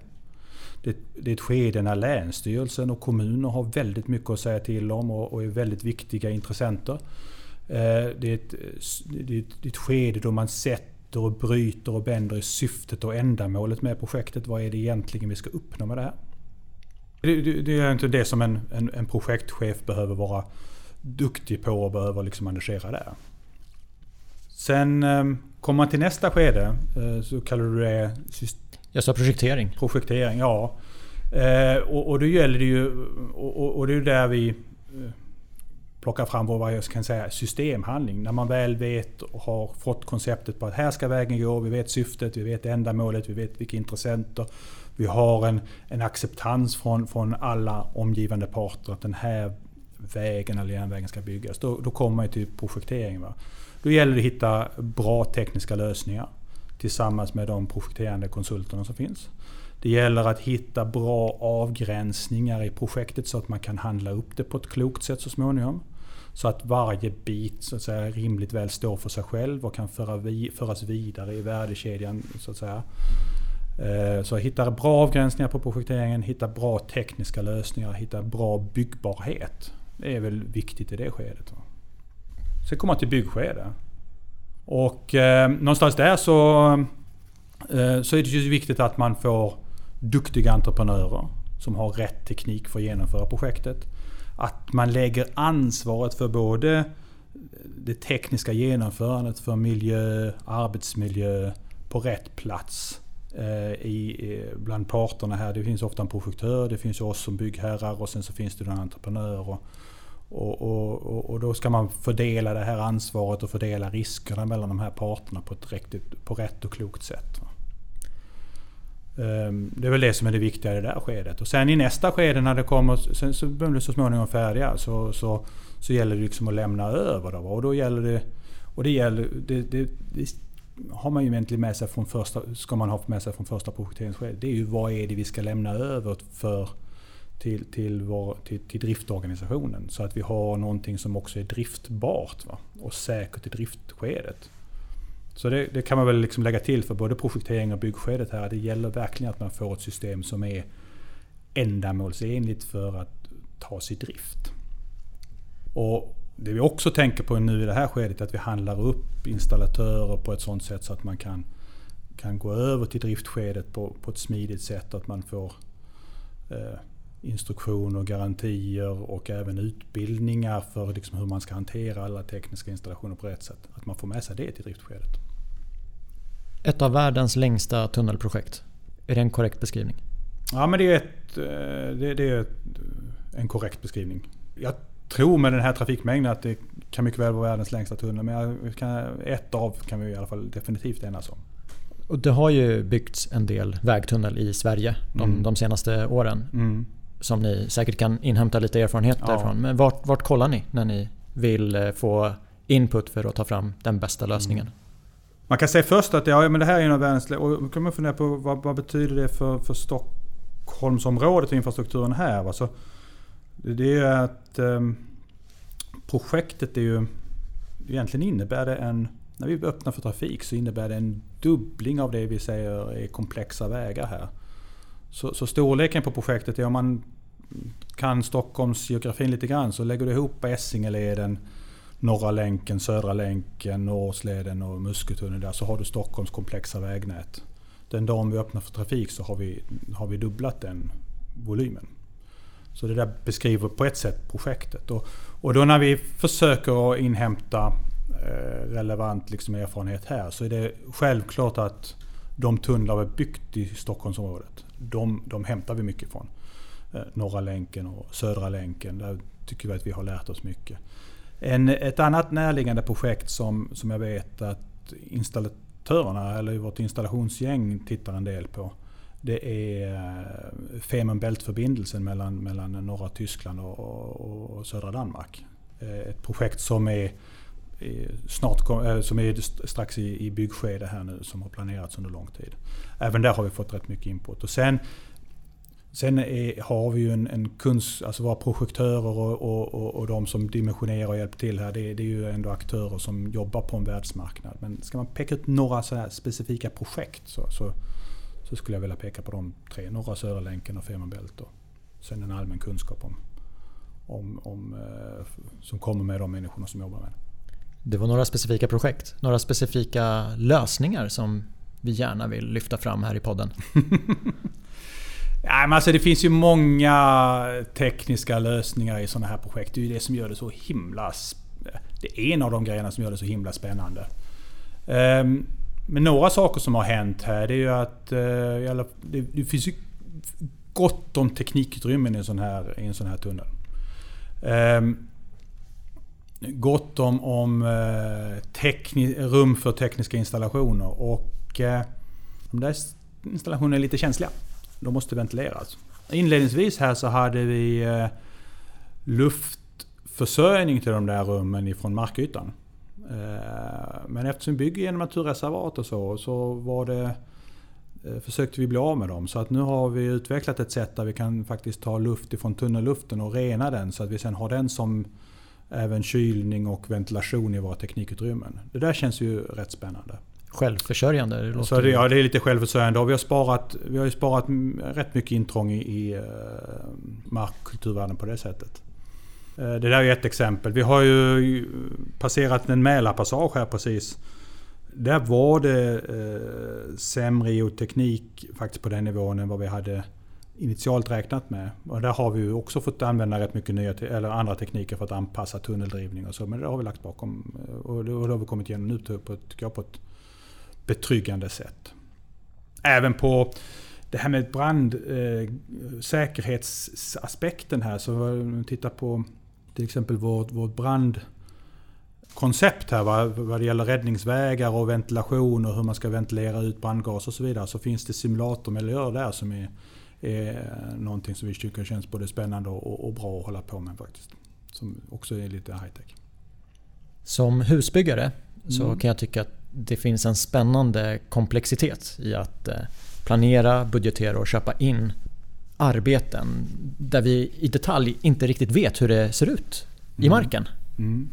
Det är ett skede när Länsstyrelsen och kommuner har väldigt mycket att säga till om och är väldigt viktiga intressenter. Eh, det är ett, det är ett skede då man sätter och bryter och bänder i syftet och ändamålet med projektet. Vad är det egentligen vi ska uppnå med det här? Det, är inte det som en, en, en projektchef behöver vara duktig på och behöver liksom engagera där. Sen ehm, kommer man till nästa skede eh, så kallar du det... Jag sa projektering. Projektering, ja. Eh, och, och då gäller det ju... Och, och det är där vi eh, plockar fram vår, vad jag kan säga, systemhandling. När man väl vet och har fått konceptet på att här ska vägen gå. Vi vet syftet, vi vet ändamålet, vi vet vilka intressenter. Vi har en, en acceptans från, från alla omgivande parter att den här vägen eller järnvägen ska byggas. Då, då kommer man till projektering. Va? Då gäller det att hitta bra tekniska lösningar tillsammans med de projekterande konsulterna som finns. Det gäller att hitta bra avgränsningar i projektet så att man kan handla upp det på ett klokt sätt så småningom. Så att varje bit så att säga, rimligt väl står för sig själv och kan föra vi, föras vidare i värdekedjan. Så att säga. Eh, så hitta bra avgränsningar på projekteringen, hitta bra tekniska lösningar, hitta bra byggbarhet. Det är väl viktigt i det skedet. Sen kommer man till byggskede. Och eh, någonstans där så, eh, så är det ju viktigt att man får duktiga entreprenörer som har rätt teknik för att genomföra projektet. Att man lägger ansvaret för både det tekniska genomförandet för miljö, arbetsmiljö på rätt plats eh, i, eh, bland parterna här. Det finns ofta en projektör, det finns oss som byggherrar och sen så finns det en entreprenör. Och, och, och, och, då ska man fördela det här ansvaret och fördela riskerna mellan de här parterna på, ett riktigt, på rätt och klokt sätt. Ehm, det är väl det som är det viktiga i det där skedet. Och sen i nästa skede när det kommer, sen så blir det så småningom färdiga, så, så, så gäller det liksom att lämna över. Då, och då gäller det, och det gäller, det, det, det har man ju egentligen med sig från första, ska man ha med sig från första projekteringsskedet. Det är ju vad är det vi ska lämna över för till, till, vår, till, till driftorganisationen. Så att vi har någonting som också är driftbart va? och säkert i driftskedet. Så det, det, kan man väl liksom lägga till för både projektering och byggskedet här. Det gäller verkligen att man får ett system som är ändamålsenligt för att tas i drift. Och det vi också tänker på nu i det här skedet är att vi handlar upp installatörer på ett sådant sätt så att man kan, kan gå över till driftskedet på, på ett smidigt sätt. Att man får eh, instruktioner, garantier och även utbildningar för liksom hur man ska hantera alla tekniska installationer på rätt sätt. Att man får med sig det till driftskedet. Ett av världens längsta tunnelprojekt. Är det en korrekt beskrivning? Ja, men det är, ett, eh, det, det är ett, en korrekt beskrivning. Jag tror med den här trafikmängden att det kan mycket väl vara världens längsta tunnel. Men kan, ett av kan vi i alla fall definitivt enas om. Och det har ju byggts en del vägtunnel i Sverige de, mm. de senaste åren. Mm. Som ni säkert kan inhämta lite erfarenhet ja. därifrån. Men vart, vart kollar ni när ni vill eh, få input för att ta fram den bästa lösningen? Mm. Man kan säga först att ja, men det här är en av världens... Och då kan man fundera på vad, vad betyder det för, för Stockholmsområdet och infrastrukturen här? Alltså, det är att um, projektet är ju... Egentligen innebär det en... När vi öppnar för trafik så innebär det en dubbling av det vi säger är komplexa vägar här. Så, så storleken på projektet är om man kan Stockholms geografin lite grann så lägger du ihop Essingeleden Norra länken, Södra länken, Norrsleden och Muskötunneln där så har du Stockholms komplexa vägnät. Den dagen vi öppnar för trafik så har vi, har vi dubblat den volymen. Så det där beskriver på ett sätt projektet. Och, och då när vi försöker inhämta eh, relevant liksom erfarenhet här så är det självklart att de tunnlar vi byggt i Stockholmsområdet, de, de hämtar vi mycket från. Eh, norra länken och Södra länken, där tycker vi att vi har lärt oss mycket. En, ett annat närliggande projekt som, som jag vet att installatörerna eller vårt installationsgäng tittar en del på. Det är eh, Fehmarn Bält-förbindelsen mellan, mellan norra Tyskland och, och, och, södra Danmark. Eh, ett projekt som är, snart, eh, som är strax i, i byggskede här nu som har planerats under lång tid. Även där har vi fått rätt mycket input. Och sen Sen är, har vi ju en, en kunst, alltså våra projektörer och, och, och, och de som dimensionerar och hjälper till här. Det, det, är ju ändå aktörer som jobbar på en världsmarknad. Men ska man peka ut några så specifika projekt så, så, så, skulle jag vilja peka på de tre. Norra Södra länken och Fehmarn Bält. Och sen en allmän kunskap om, om, om, eh, som kommer med de människorna som jobbar med det. Det var några specifika projekt. Några specifika lösningar som vi gärna vill lyfta fram här i podden. <laughs> Nej, men alltså det finns ju många tekniska lösningar i sådana här projekt. Det är ju det som gör det så himla... Det är en av de grejerna som gör det så himla spännande. Ehm, men några saker som har hänt här det är ju att eh, det finns ju gott om teknikutrymmen i en sån här, i en sån här tunnel. Ehm, Gott om, om eh, rum för tekniska installationer och eh, de där installationerna är lite känsliga. De måste ventileras. Inledningsvis här så hade vi eh, luftförsörjning till de där rummen ifrån markytan. Eh, men eftersom vi bygger genom naturreservat och så, så var det, eh, försökte vi bli av med dem. Så att nu har vi utvecklat ett sätt där vi kan faktiskt ta luft ifrån tunnelluften och rena den så att vi sen har den som även kylning och ventilation i våra teknikutrymmen. Det där känns ju rätt spännande självförsörjande. Det så det, ja, det är lite självförsörjande. Och vi har sparat, vi har ju sparat rätt mycket intrång i, i uh, markkulturvärden på det sättet. Uh, det där är ett exempel. Vi har ju passerat en Mälarpassage här precis. Där var det uh, sämre geoteknik faktiskt på den nivån än vad vi hade initialt räknat med. Och där har vi också fått använda rätt mycket nya eller andra tekniker för att anpassa tunneldrivning och så. Men det har vi lagt bakom. Eh, och det, och det har vi kommit igenom nu på ett, på ett betryggande sätt. Även på det här med brandsäkerhetsaspekten eh, här, så titta på till exempel vårt, vårt brandkoncept här va, vad det gäller räddningsvägar och ventilation och hur man ska ventilera ut brandgas och så vidare. Så finns det simulatormiljöer där som är, är någonting som vi tycker känns både spännande och, och bra att hålla på med faktiskt. Som också är lite high tech. Som husbyggare så mm. kan jag tycka att det finns en spännande komplexitet i att eh, planera, budgetera och köpa in arbeten där vi i detalj inte riktigt vet hur det ser ut i mm. marken. Mm.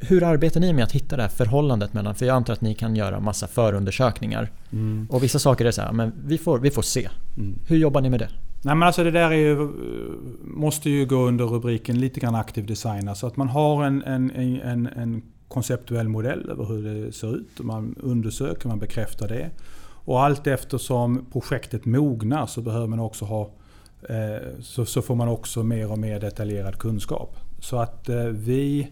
Hur arbetar ni med att hitta det här förhållandet mellan, för jag antar att ni kan göra massa förundersökningar. Mm. Och vissa saker är så här, men vi får, vi får se. Mm. Hur jobbar ni med det? Nej men alltså det där är ju, måste ju gå under rubriken lite grann aktiv design. Alltså att man har en, en, en, en konceptuell modell över hur det ser ut. Man undersöker, man bekräftar det. Och allt eftersom projektet mognar så behöver man också ha eh, så, så får man också mer och mer detaljerad kunskap. Så att eh, vi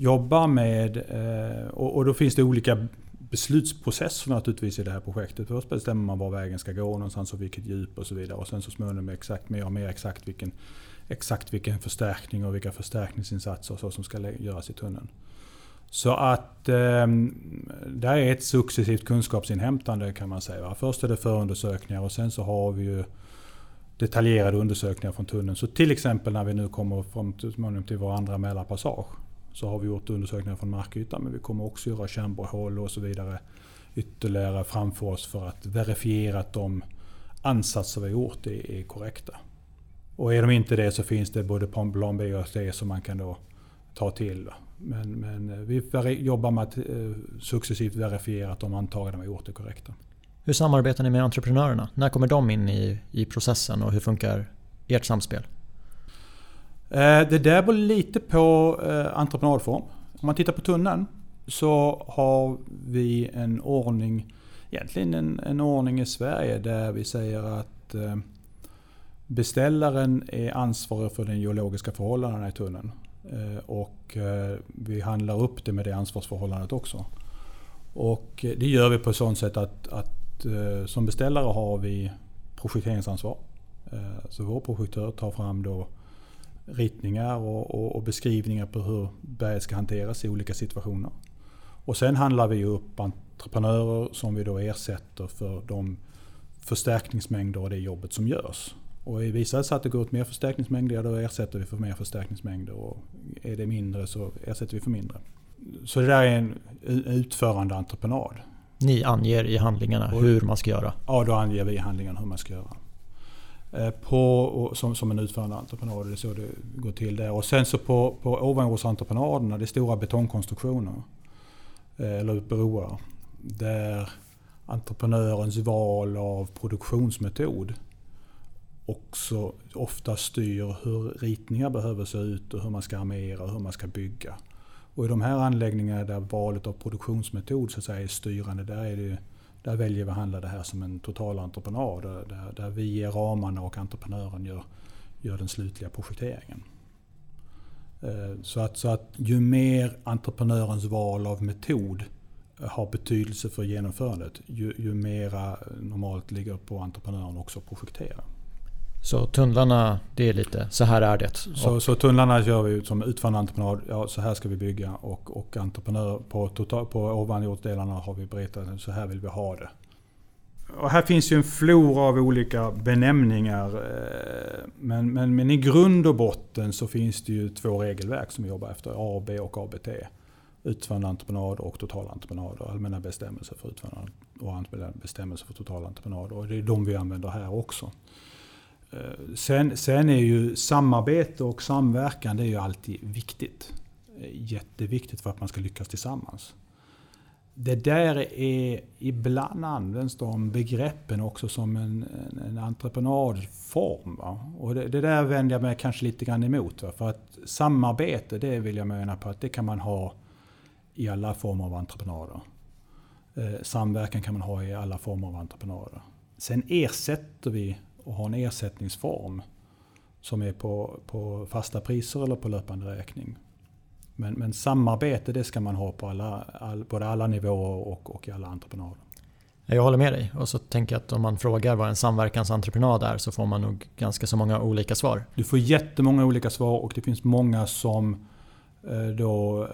jobbar med, eh, och, och då finns det olika beslutsprocesser naturligtvis i det här projektet. Först bestämmer man var vägen ska gå någonstans och vilket djup och så vidare. Och sen så småningom exakt mer och mer exakt vilken, exakt vilken förstärkning och vilka förstärkningsinsatser så som ska göras i tunneln. Så att eh, det är ett successivt kunskapsinhämtande kan man säga. Först är det förundersökningar och sen så har vi ju detaljerade undersökningar från tunneln. Så till exempel när vi nu kommer från, till vår andra Mälarpassage så har vi gjort undersökningar från markytan men vi kommer också göra kärnborrhål och så vidare ytterligare framför oss för att verifiera att de ansatser vi har gjort är, är korrekta. Och är de inte det så finns det både plan B och C som man kan då ta till. Men, men eh, vi jobbar med att eh, successivt verifiera att de antaganden vi har gjort är korrekta. Hur samarbetar ni med entreprenörerna? När kommer de in i, i processen och hur funkar ert samspel? Eh, det där beror lite på eh, entreprenadform. Om man tittar på tunneln så har vi en ordning, egentligen en, en ordning i Sverige där vi säger att eh, beställaren är ansvarig för de geologiska förhållandena i tunneln. Och vi handlar upp det med det ansvarsförhållandet också. Och det gör vi på ett sådant sätt att, att som beställare har vi projekteringsansvar. Så vår projektör tar fram då ritningar och, och, och, beskrivningar på hur berget ska hanteras i olika situationer. Och sen handlar vi upp entreprenörer som vi då ersätter för de förstärkningsmängder och det jobbet som görs. Och visar det sig att det går åt mer förstärkningsmängder, då ersätter vi för mer förstärkningsmängder. Och är det mindre så ersätter vi för mindre. Så det där är en utförande entreprenad. Ni anger i handlingarna och, hur man ska göra? Ja, då anger vi i handlingarna hur man ska göra. Eh, på, som, som en utförande entreprenad, det är så det går till där. Och sen så på, på ovanjordsentreprenaderna, det är stora betongkonstruktioner. Eh, eller broar. Där entreprenörens val av produktionsmetod också ofta styr hur ritningar behöver se ut och hur man ska armera och hur man ska bygga. Och i de här anläggningarna där valet av produktionsmetod så att säga, är styrande, där, är det, där väljer vi att handla det här som en totalentreprenad. Där, där vi ger ramarna och entreprenören gör, gör den slutliga projekteringen. Eh, så att, så att ju mer entreprenörens val av metod eh, har betydelse för genomförandet, ju, ju mera normalt ligger på entreprenören också att projektera. Så tunnlarna, det är lite, så här är det. Så, så tunnlarna gör vi som utförande entreprenad, ja så här ska vi bygga. Och, och entreprenör på, total, på ovanjordsdelarna har vi berättat, så här vill vi ha det. Och här finns ju en flora av olika benämningar. Eh, men, men, men i grund och botten så finns det ju två regelverk som vi jobbar efter. AB och ABT. Utförande entreprenad och totalentreprenad. Allmänna bestämmelser för utförande och allmänna bestämmelser för totalentreprenad. Och det är de vi använder här också. Eh, sen, sen är ju samarbete och samverkan det är ju alltid viktigt. Eh, jätteviktigt för att man ska lyckas tillsammans. Det där är, ibland används de begreppen också som en, en, en entreprenadform. Va? Och det, det, där vänder jag mig kanske lite grann emot. Va? För att samarbete, det vill jag mena på att det kan man ha i alla former av entreprenader. Eh, samverkan kan man ha i alla former av entreprenader. Sen ersätter vi och ha en ersättningsform som är på, på fasta priser eller på löpande räkning. Men, men samarbete det ska man ha på alla, all, både alla nivåer och, och i alla entreprenader. Jag håller med dig och så tänker jag att om man frågar vad en samverkansentreprenad är så får man nog ganska så många olika svar. Du får jättemånga olika svar och det finns många som eh, då eh,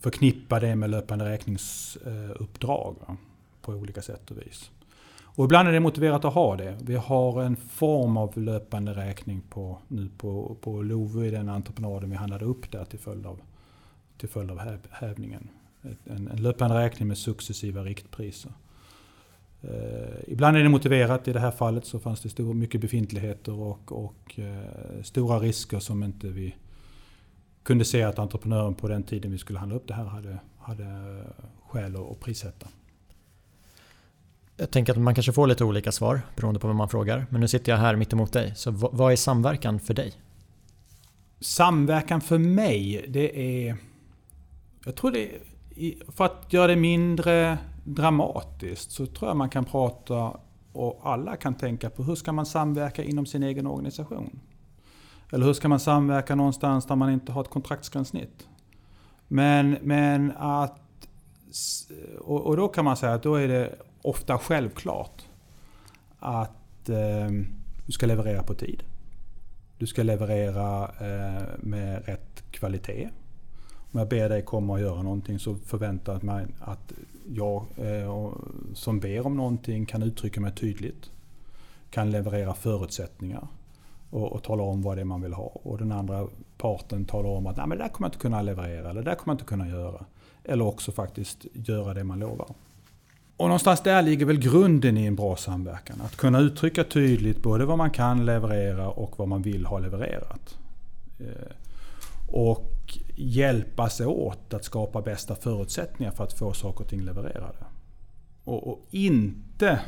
förknippar det med löpande räkningsuppdrag på olika sätt och vis. Och ibland är det motiverat att ha det. Vi har en form av löpande räkning på, nu på, på Lovo i den entreprenaden vi handlade upp där till följd av, till följd av hävningen. En, en löpande räkning med successiva riktpriser. Eh, ibland är det motiverat. I det här fallet så fanns det stor, mycket befintligheter och, och eh, stora risker som inte vi kunde se att entreprenören på den tiden vi skulle handla upp det här hade, hade skäl att prissätta. Jag tänker att man kanske får lite olika svar beroende på vem man frågar. Men nu sitter jag här mitt emot dig. Så vad är samverkan för dig? Samverkan för mig, det är... Jag tror det är, För att göra det mindre dramatiskt så tror jag man kan prata och alla kan tänka på hur ska man samverka inom sin egen organisation? Eller hur ska man samverka någonstans där man inte har ett kontraktsgränssnitt? Men, men att... Och, och då kan man säga att då är det ofta självklart att eh, du ska leverera på tid. Du ska leverera eh, med rätt kvalitet. Om jag ber dig komma och göra någonting så förväntar jag mig att jag eh, som ber om någonting kan uttrycka mig tydligt. Kan leverera förutsättningar och, och tala om vad det är man vill ha. Och den andra parten talar om att Nej, men det där kommer jag inte kunna leverera eller det där kommer jag inte kunna göra. Eller också faktiskt göra det man lovar. Och någonstans där ligger väl grunden i en bra samverkan. Att kunna uttrycka tydligt både vad man kan leverera och vad man vill ha levererat. Eh, och hjälpas åt att skapa bästa förutsättningar för att få saker och ting levererade. Och, och inte,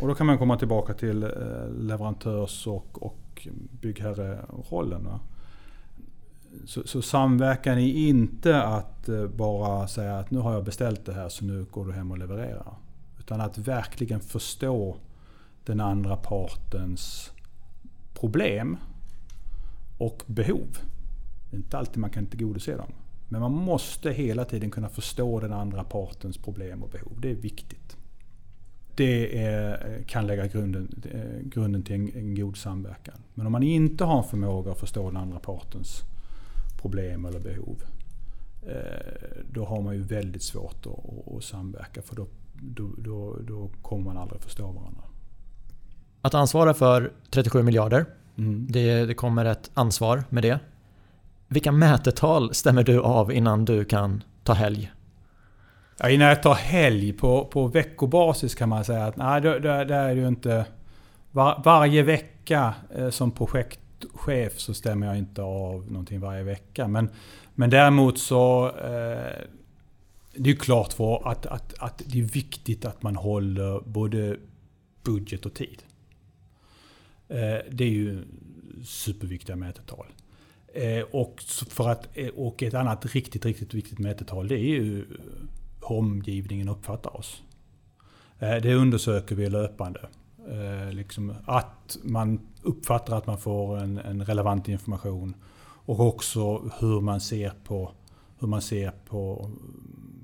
och då kan man komma tillbaka till eh, leverantörs och, och byggherrerollen. Så, så samverkan är inte att eh, bara säga att nu har jag beställt det här så nu går du hem och levererar. Utan att verkligen förstå den andra partens problem och behov. Det är inte alltid man kan tillgodose dem. Men man måste hela tiden kunna förstå den andra partens problem och behov. Det är viktigt. Det är, kan lägga grunden, eh, grunden till en, en, god samverkan. Men om man inte har en förmåga att förstå den andra partens problem eller behov. Eh, då har man ju väldigt svårt att, att samverka. För då då, då, då kommer man aldrig förstå varandra. Att ansvara för 37 miljarder, mm. det, det kommer ett ansvar med det. Vilka mätetal stämmer du av innan du kan ta helg? Ja, innan jag tar helg på, på veckobasis kan man säga att nej, det, det, det är ju inte... Var, varje vecka eh, som projektchef så stämmer jag inte av någonting varje vecka. Men, men däremot så eh, det är klart för att, att, att det är viktigt att man håller både budget och tid. Eh, det är ju superviktiga mätetal. Eh, och, för att, eh, och ett annat riktigt, riktigt viktigt mätetal det är ju hur omgivningen uppfattar oss. Det undersöker vi löpande. Liksom att man uppfattar att man får en, en relevant information. Och också hur man ser på, hur man ser på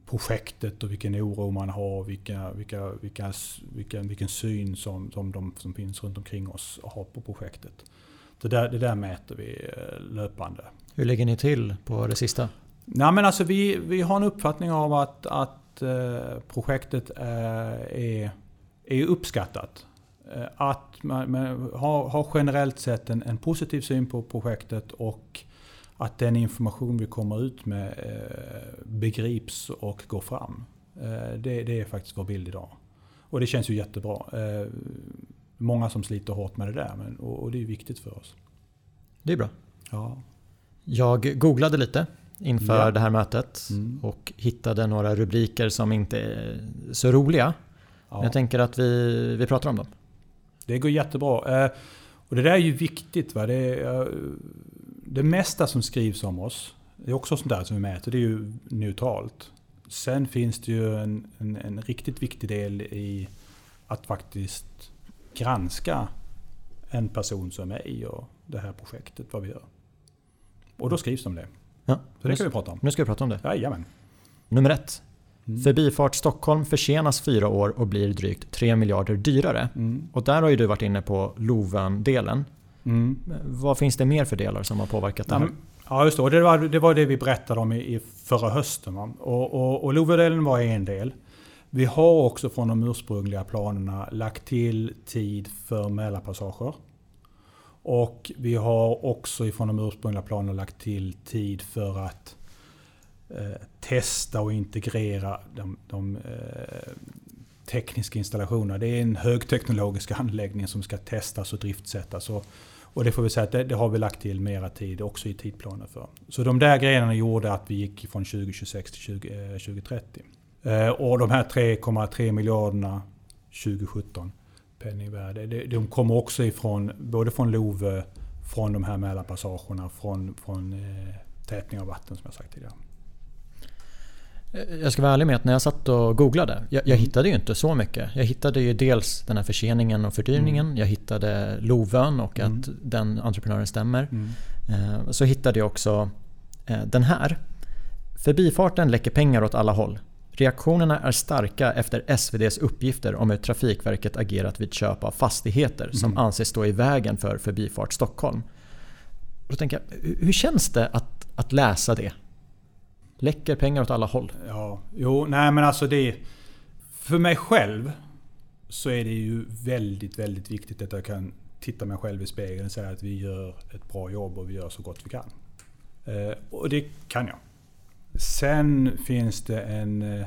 projektet och vilken oro man har, vilka, vilka, vilka, vilken, vilken syn som, som de som finns runt omkring oss har på projektet. Det där, det där mäter vi eh, löpande. Hur ligger ni till på det sista? Nej, men alltså vi, vi har en uppfattning av att, att eh, projektet är, är uppskattat. Eh, att man, man har, har, generellt sett en, en positiv syn på projektet och att den information vi kommer ut med eh, begrips och går fram. Eh, det, det, är faktiskt vår bild idag. Och det känns ju jättebra. Eh, många som sliter hårt med det där men, och, och det är viktigt för oss. Det är bra. Ja. Jag googlade lite inför ja. det här mötet mm. och hittade några rubriker som inte är så roliga. Ja. Jag tänker att vi, vi pratar om dem. Det går jättebra. Och det där är ju viktigt. Va? Det är, det mesta som skrivs om oss, det är också sånt där som vi mäter, det är ju neutralt. Sen finns det ju en, en, en riktigt viktig del i att faktiskt granska en person som i och det här projektet, vad vi gör. Och då skrivs det om det. Ja, Så det kan vi prata om. Nu ska vi prata om det. Jajamän. Nummer ett. Mm. Förbifart Stockholm försenas fyra år och blir drygt 3 miljarder dyrare. Mm. Och där har ju du varit inne på Loven-delen. Mm. Vad finns det mer för delar som har påverkat det här? Ja, just det. Det var, det var det vi berättade om i, i förra hösten. Och, och, och Lovedelen var en del. Vi har också från de ursprungliga planerna lagt till tid för Mälarpassager. Och vi har också ifrån de ursprungliga planerna lagt till tid för att eh, testa och integrera de, de eh, tekniska installationerna. Det är en högteknologisk anläggning som ska testas och driftsättas. Och, och det får vi säga att det, det, har vi lagt till mera tid också i tidplanen för. Så de där grejerna gjorde att vi gick från 2026 till 20, eh, 2030. Eh, och de här 3,3 miljarderna 2017 penningvärde. De kommer också ifrån både från Love, från de här Mälarpassagerna, från, från eh, tätning av vatten som jag sagt tidigare. Eh, jag ska vara ärlig med att när jag satt och googlade, jag, jag mm. hittade ju inte så mycket. Jag hittade ju dels den här förseningen och fördyrningen. Mm. Jag hittade Lovön och att mm. den entreprenören stämmer. Mm. Eh, så hittade jag också den här. Förbifarten läcker pengar åt alla håll. Reaktionerna är starka efter SVDs uppgifter om hur Trafikverket agerat vid köp av fastigheter som mm. anses stå i vägen för Förbifart Stockholm. Då tänker jag, hur känns det att, att läsa det? Läcker pengar åt alla håll. Ja, jo, nej men alltså det... För mig själv så är det ju väldigt, väldigt viktigt att jag kan titta mig själv i spegeln och säga att vi gör ett bra jobb och vi gör så gott vi kan. Eh, och det kan jag. Sen finns det en eh,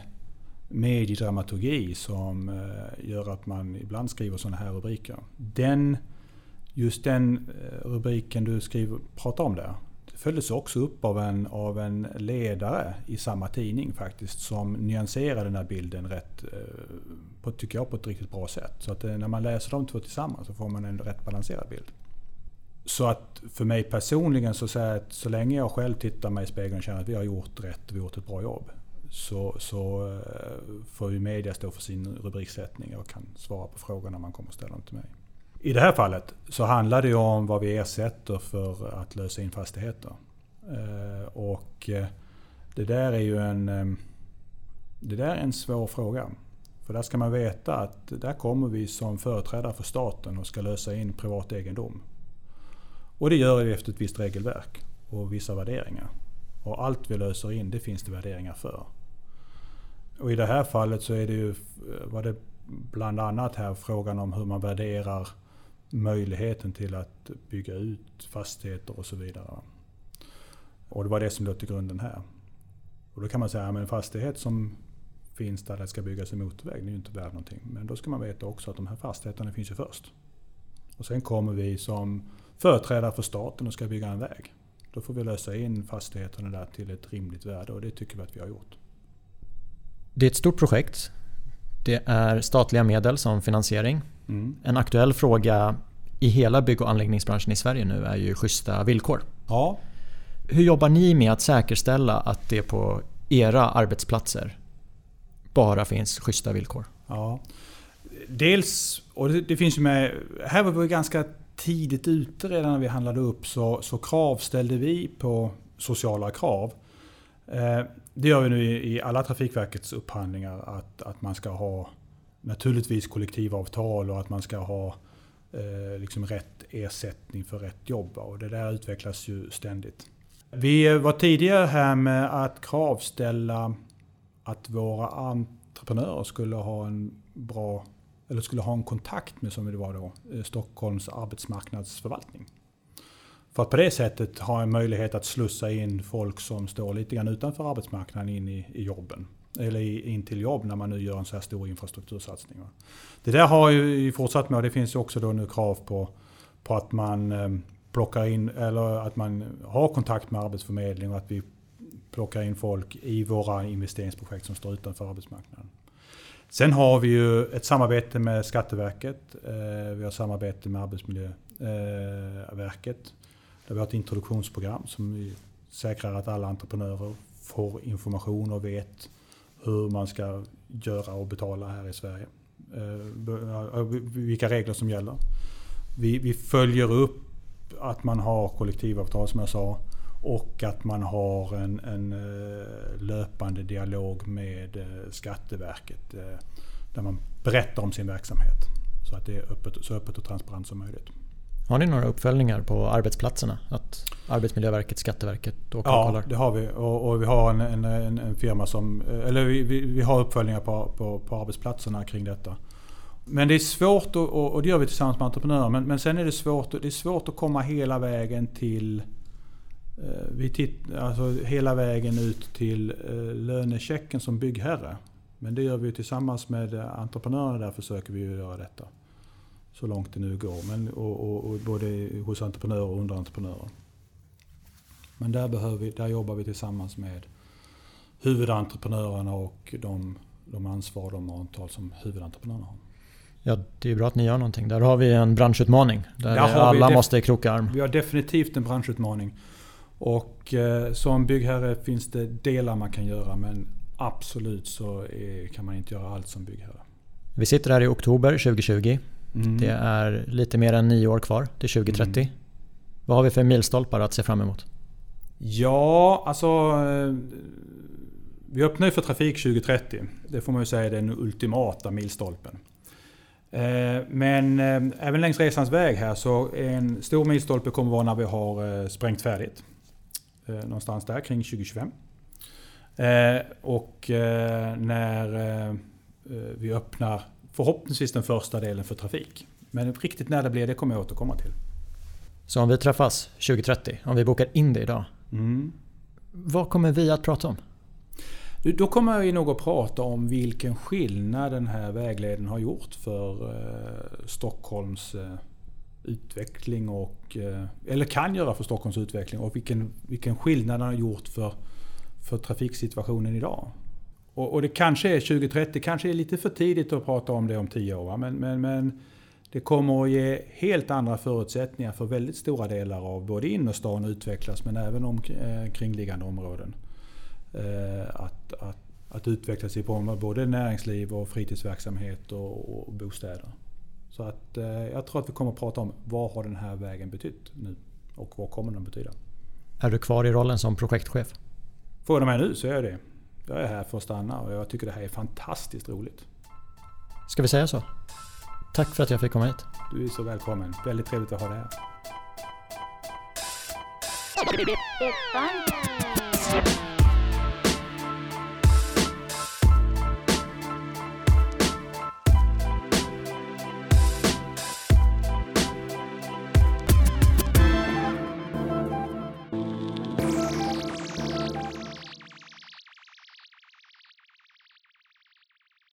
mediedramaturgi som eh, gör att man ibland skriver sådana här rubriker. Den, just den rubriken du skriver, pratar om där, följdes också upp av en, av en ledare i samma tidning faktiskt som nyanserade den här bilden rätt, eh, på, tycker jag, på ett riktigt bra sätt. Så att eh, när man läser de två tillsammans så får man en rätt balanserad bild. Så att för mig personligen så säger jag att så länge jag själv tittar mig i spegeln och känner att vi har gjort rätt och vi har gjort ett bra jobb. Så, så eh, får ju media stå för sin rubriksättning och kan svara på frågor när man kommer och ställer dem till mig. I det här fallet så handlar det ju om vad vi ersätter för att lösa in fastigheter. Eh, och eh, det där är ju en, eh, det där är en svår fråga. För där ska man veta att där kommer vi som företrädare för staten och ska lösa in privat egendom. Och det gör vi efter ett visst regelverk och vissa värderingar. Och allt vi löser in, det finns det värderingar för. Och i det här fallet så är det ju, var det bland annat här frågan om hur man värderar möjligheten till att bygga ut fastigheter och så vidare. Och det var det som låg till grunden här. Och då kan man säga att en fastighet som finns där det ska byggas en motorväg, det är ju inte värd någonting. Men då ska man veta också att de här fastigheterna finns ju först. Och sen kommer vi som företrädare för staten och ska bygga en väg. Då får vi lösa in fastigheterna där till ett rimligt värde och det tycker vi att vi har gjort. Det är ett stort projekt. Det är statliga medel som finansiering. Mm. En aktuell fråga i hela bygg och anläggningsbranschen i Sverige nu är ju schyssta villkor. Ja. Hur jobbar ni med att säkerställa att det på era arbetsplatser bara finns schyssta villkor? Ja. Dels, och det, det finns ju med, här var vi ganska tidigt ute redan när vi handlade upp så, så kravställde vi på sociala krav. Eh, det gör vi nu i, alla Trafikverkets upphandlingar att, att man ska ha naturligtvis kollektivavtal och att man ska ha eh, liksom rätt ersättning för rätt jobb. Och det där utvecklas ju ständigt. Vi var tidigare här med att kravställa att våra entreprenörer skulle ha en bra eller skulle ha en kontakt med, som det var då, eh, Stockholms arbetsmarknadsförvaltning. För att på det sättet ha en möjlighet att slussa in folk som står lite grann utanför arbetsmarknaden in i, i jobben. Eller in till jobb när man nu gör en så här stor infrastruktursatsning. Det där har ju fortsatt med och det finns ju också då nu krav på, på att man eh, plockar in, eller att man har kontakt med Arbetsförmedlingen och att vi plockar in folk i våra investeringsprojekt som står utanför arbetsmarknaden. Sen har vi ju ett samarbete med Skatteverket. Eh, vi har samarbete med Arbetsmiljöverket. Eh, där vi har ett introduktionsprogram som säkrar att alla entreprenörer får information och vet hur man ska göra och betala här i Sverige. Eh, vilka regler som gäller. Vi, vi följer upp att man har kollektivavtal som jag sa. Och att man har en, en eh, löpande dialog med eh, Skatteverket där man berättar om sin verksamhet. Så att det är öppet, så öppet och transparent som möjligt. Har ni några uppföljningar på arbetsplatserna? Att Arbetsmiljöverket, Skatteverket och Ja, det har vi. Och, och vi har en, en, en, en, firma som... Eller vi, vi, vi har uppföljningar på, på, på, arbetsplatserna kring detta. Men det är svårt och, och det gör vi tillsammans med entreprenörer. Men, men sen är det svårt, det är svårt att komma hela vägen till... Eh, vi titt, alltså hela vägen ut till eh, lönechecken som byggherre. Men det gör vi tillsammans med entreprenörerna. Där försöker vi göra detta så långt det nu går. Men, och, och, och både hos entreprenörer och underentreprenörer. Men där, behöver vi, där jobbar vi tillsammans med huvudentreprenörerna och de, de ansvar de avtal som huvudentreprenörerna har. Ja, det är bra att ni gör någonting. Där har vi en branschutmaning. Där, där alla måste kroka arm. Vi har definitivt en branschutmaning. Och eh, som byggherre finns det delar man kan göra men absolut så är, kan man inte göra allt som byggherre. Vi sitter här i oktober 2020. Mm. Det är lite mer än nio år kvar till 2030. Mm. Vad har vi för milstolpar att se fram emot? Ja, alltså... Eh, vi öppnar ju för trafik 2030. Det får man ju säga är den ultimata milstolpen. Eh, men eh, även längs resans väg här så en stor milstolpe kommer vara när vi har sprängt färdigt. Någonstans där kring 2025. Och när vi öppnar förhoppningsvis den första delen för trafik. Men riktigt när det blir det kommer jag återkomma till. Så om vi träffas 2030, om vi bokar in det idag. Mm. Vad kommer vi att prata om? Då kommer vi nog att prata om vilken skillnad den här vägleden har gjort för eh, Stockholms eh, utveckling och... Eh, eller kan göra för Stockholms utveckling och vilken, vilken skillnad den har gjort för, för trafiksituationen idag. Och, och, det kanske är 2030, kanske är lite för tidigt att prata om det om 10 år. Men, men, men det kommer att ge helt andra förutsättningar för väldigt stora delar av både innerstan utvecklas men även omkringliggande eh, områden. Eh, att, att, att utvecklas i form av både näringsliv och fritidsverksamhet och, och bostäder. Så att eh, jag tror att vi kommer att prata om vad har den här vägen betytt nu och vad kommer den betyda. Är du kvar i rollen som projektchef? Får du mig nu så är jag det. Jag är här för att stanna och jag tycker det här är fantastiskt roligt. Ska vi säga så? Tack för att jag fick komma hit. Du är så välkommen. Väldigt trevligt att ha dig här.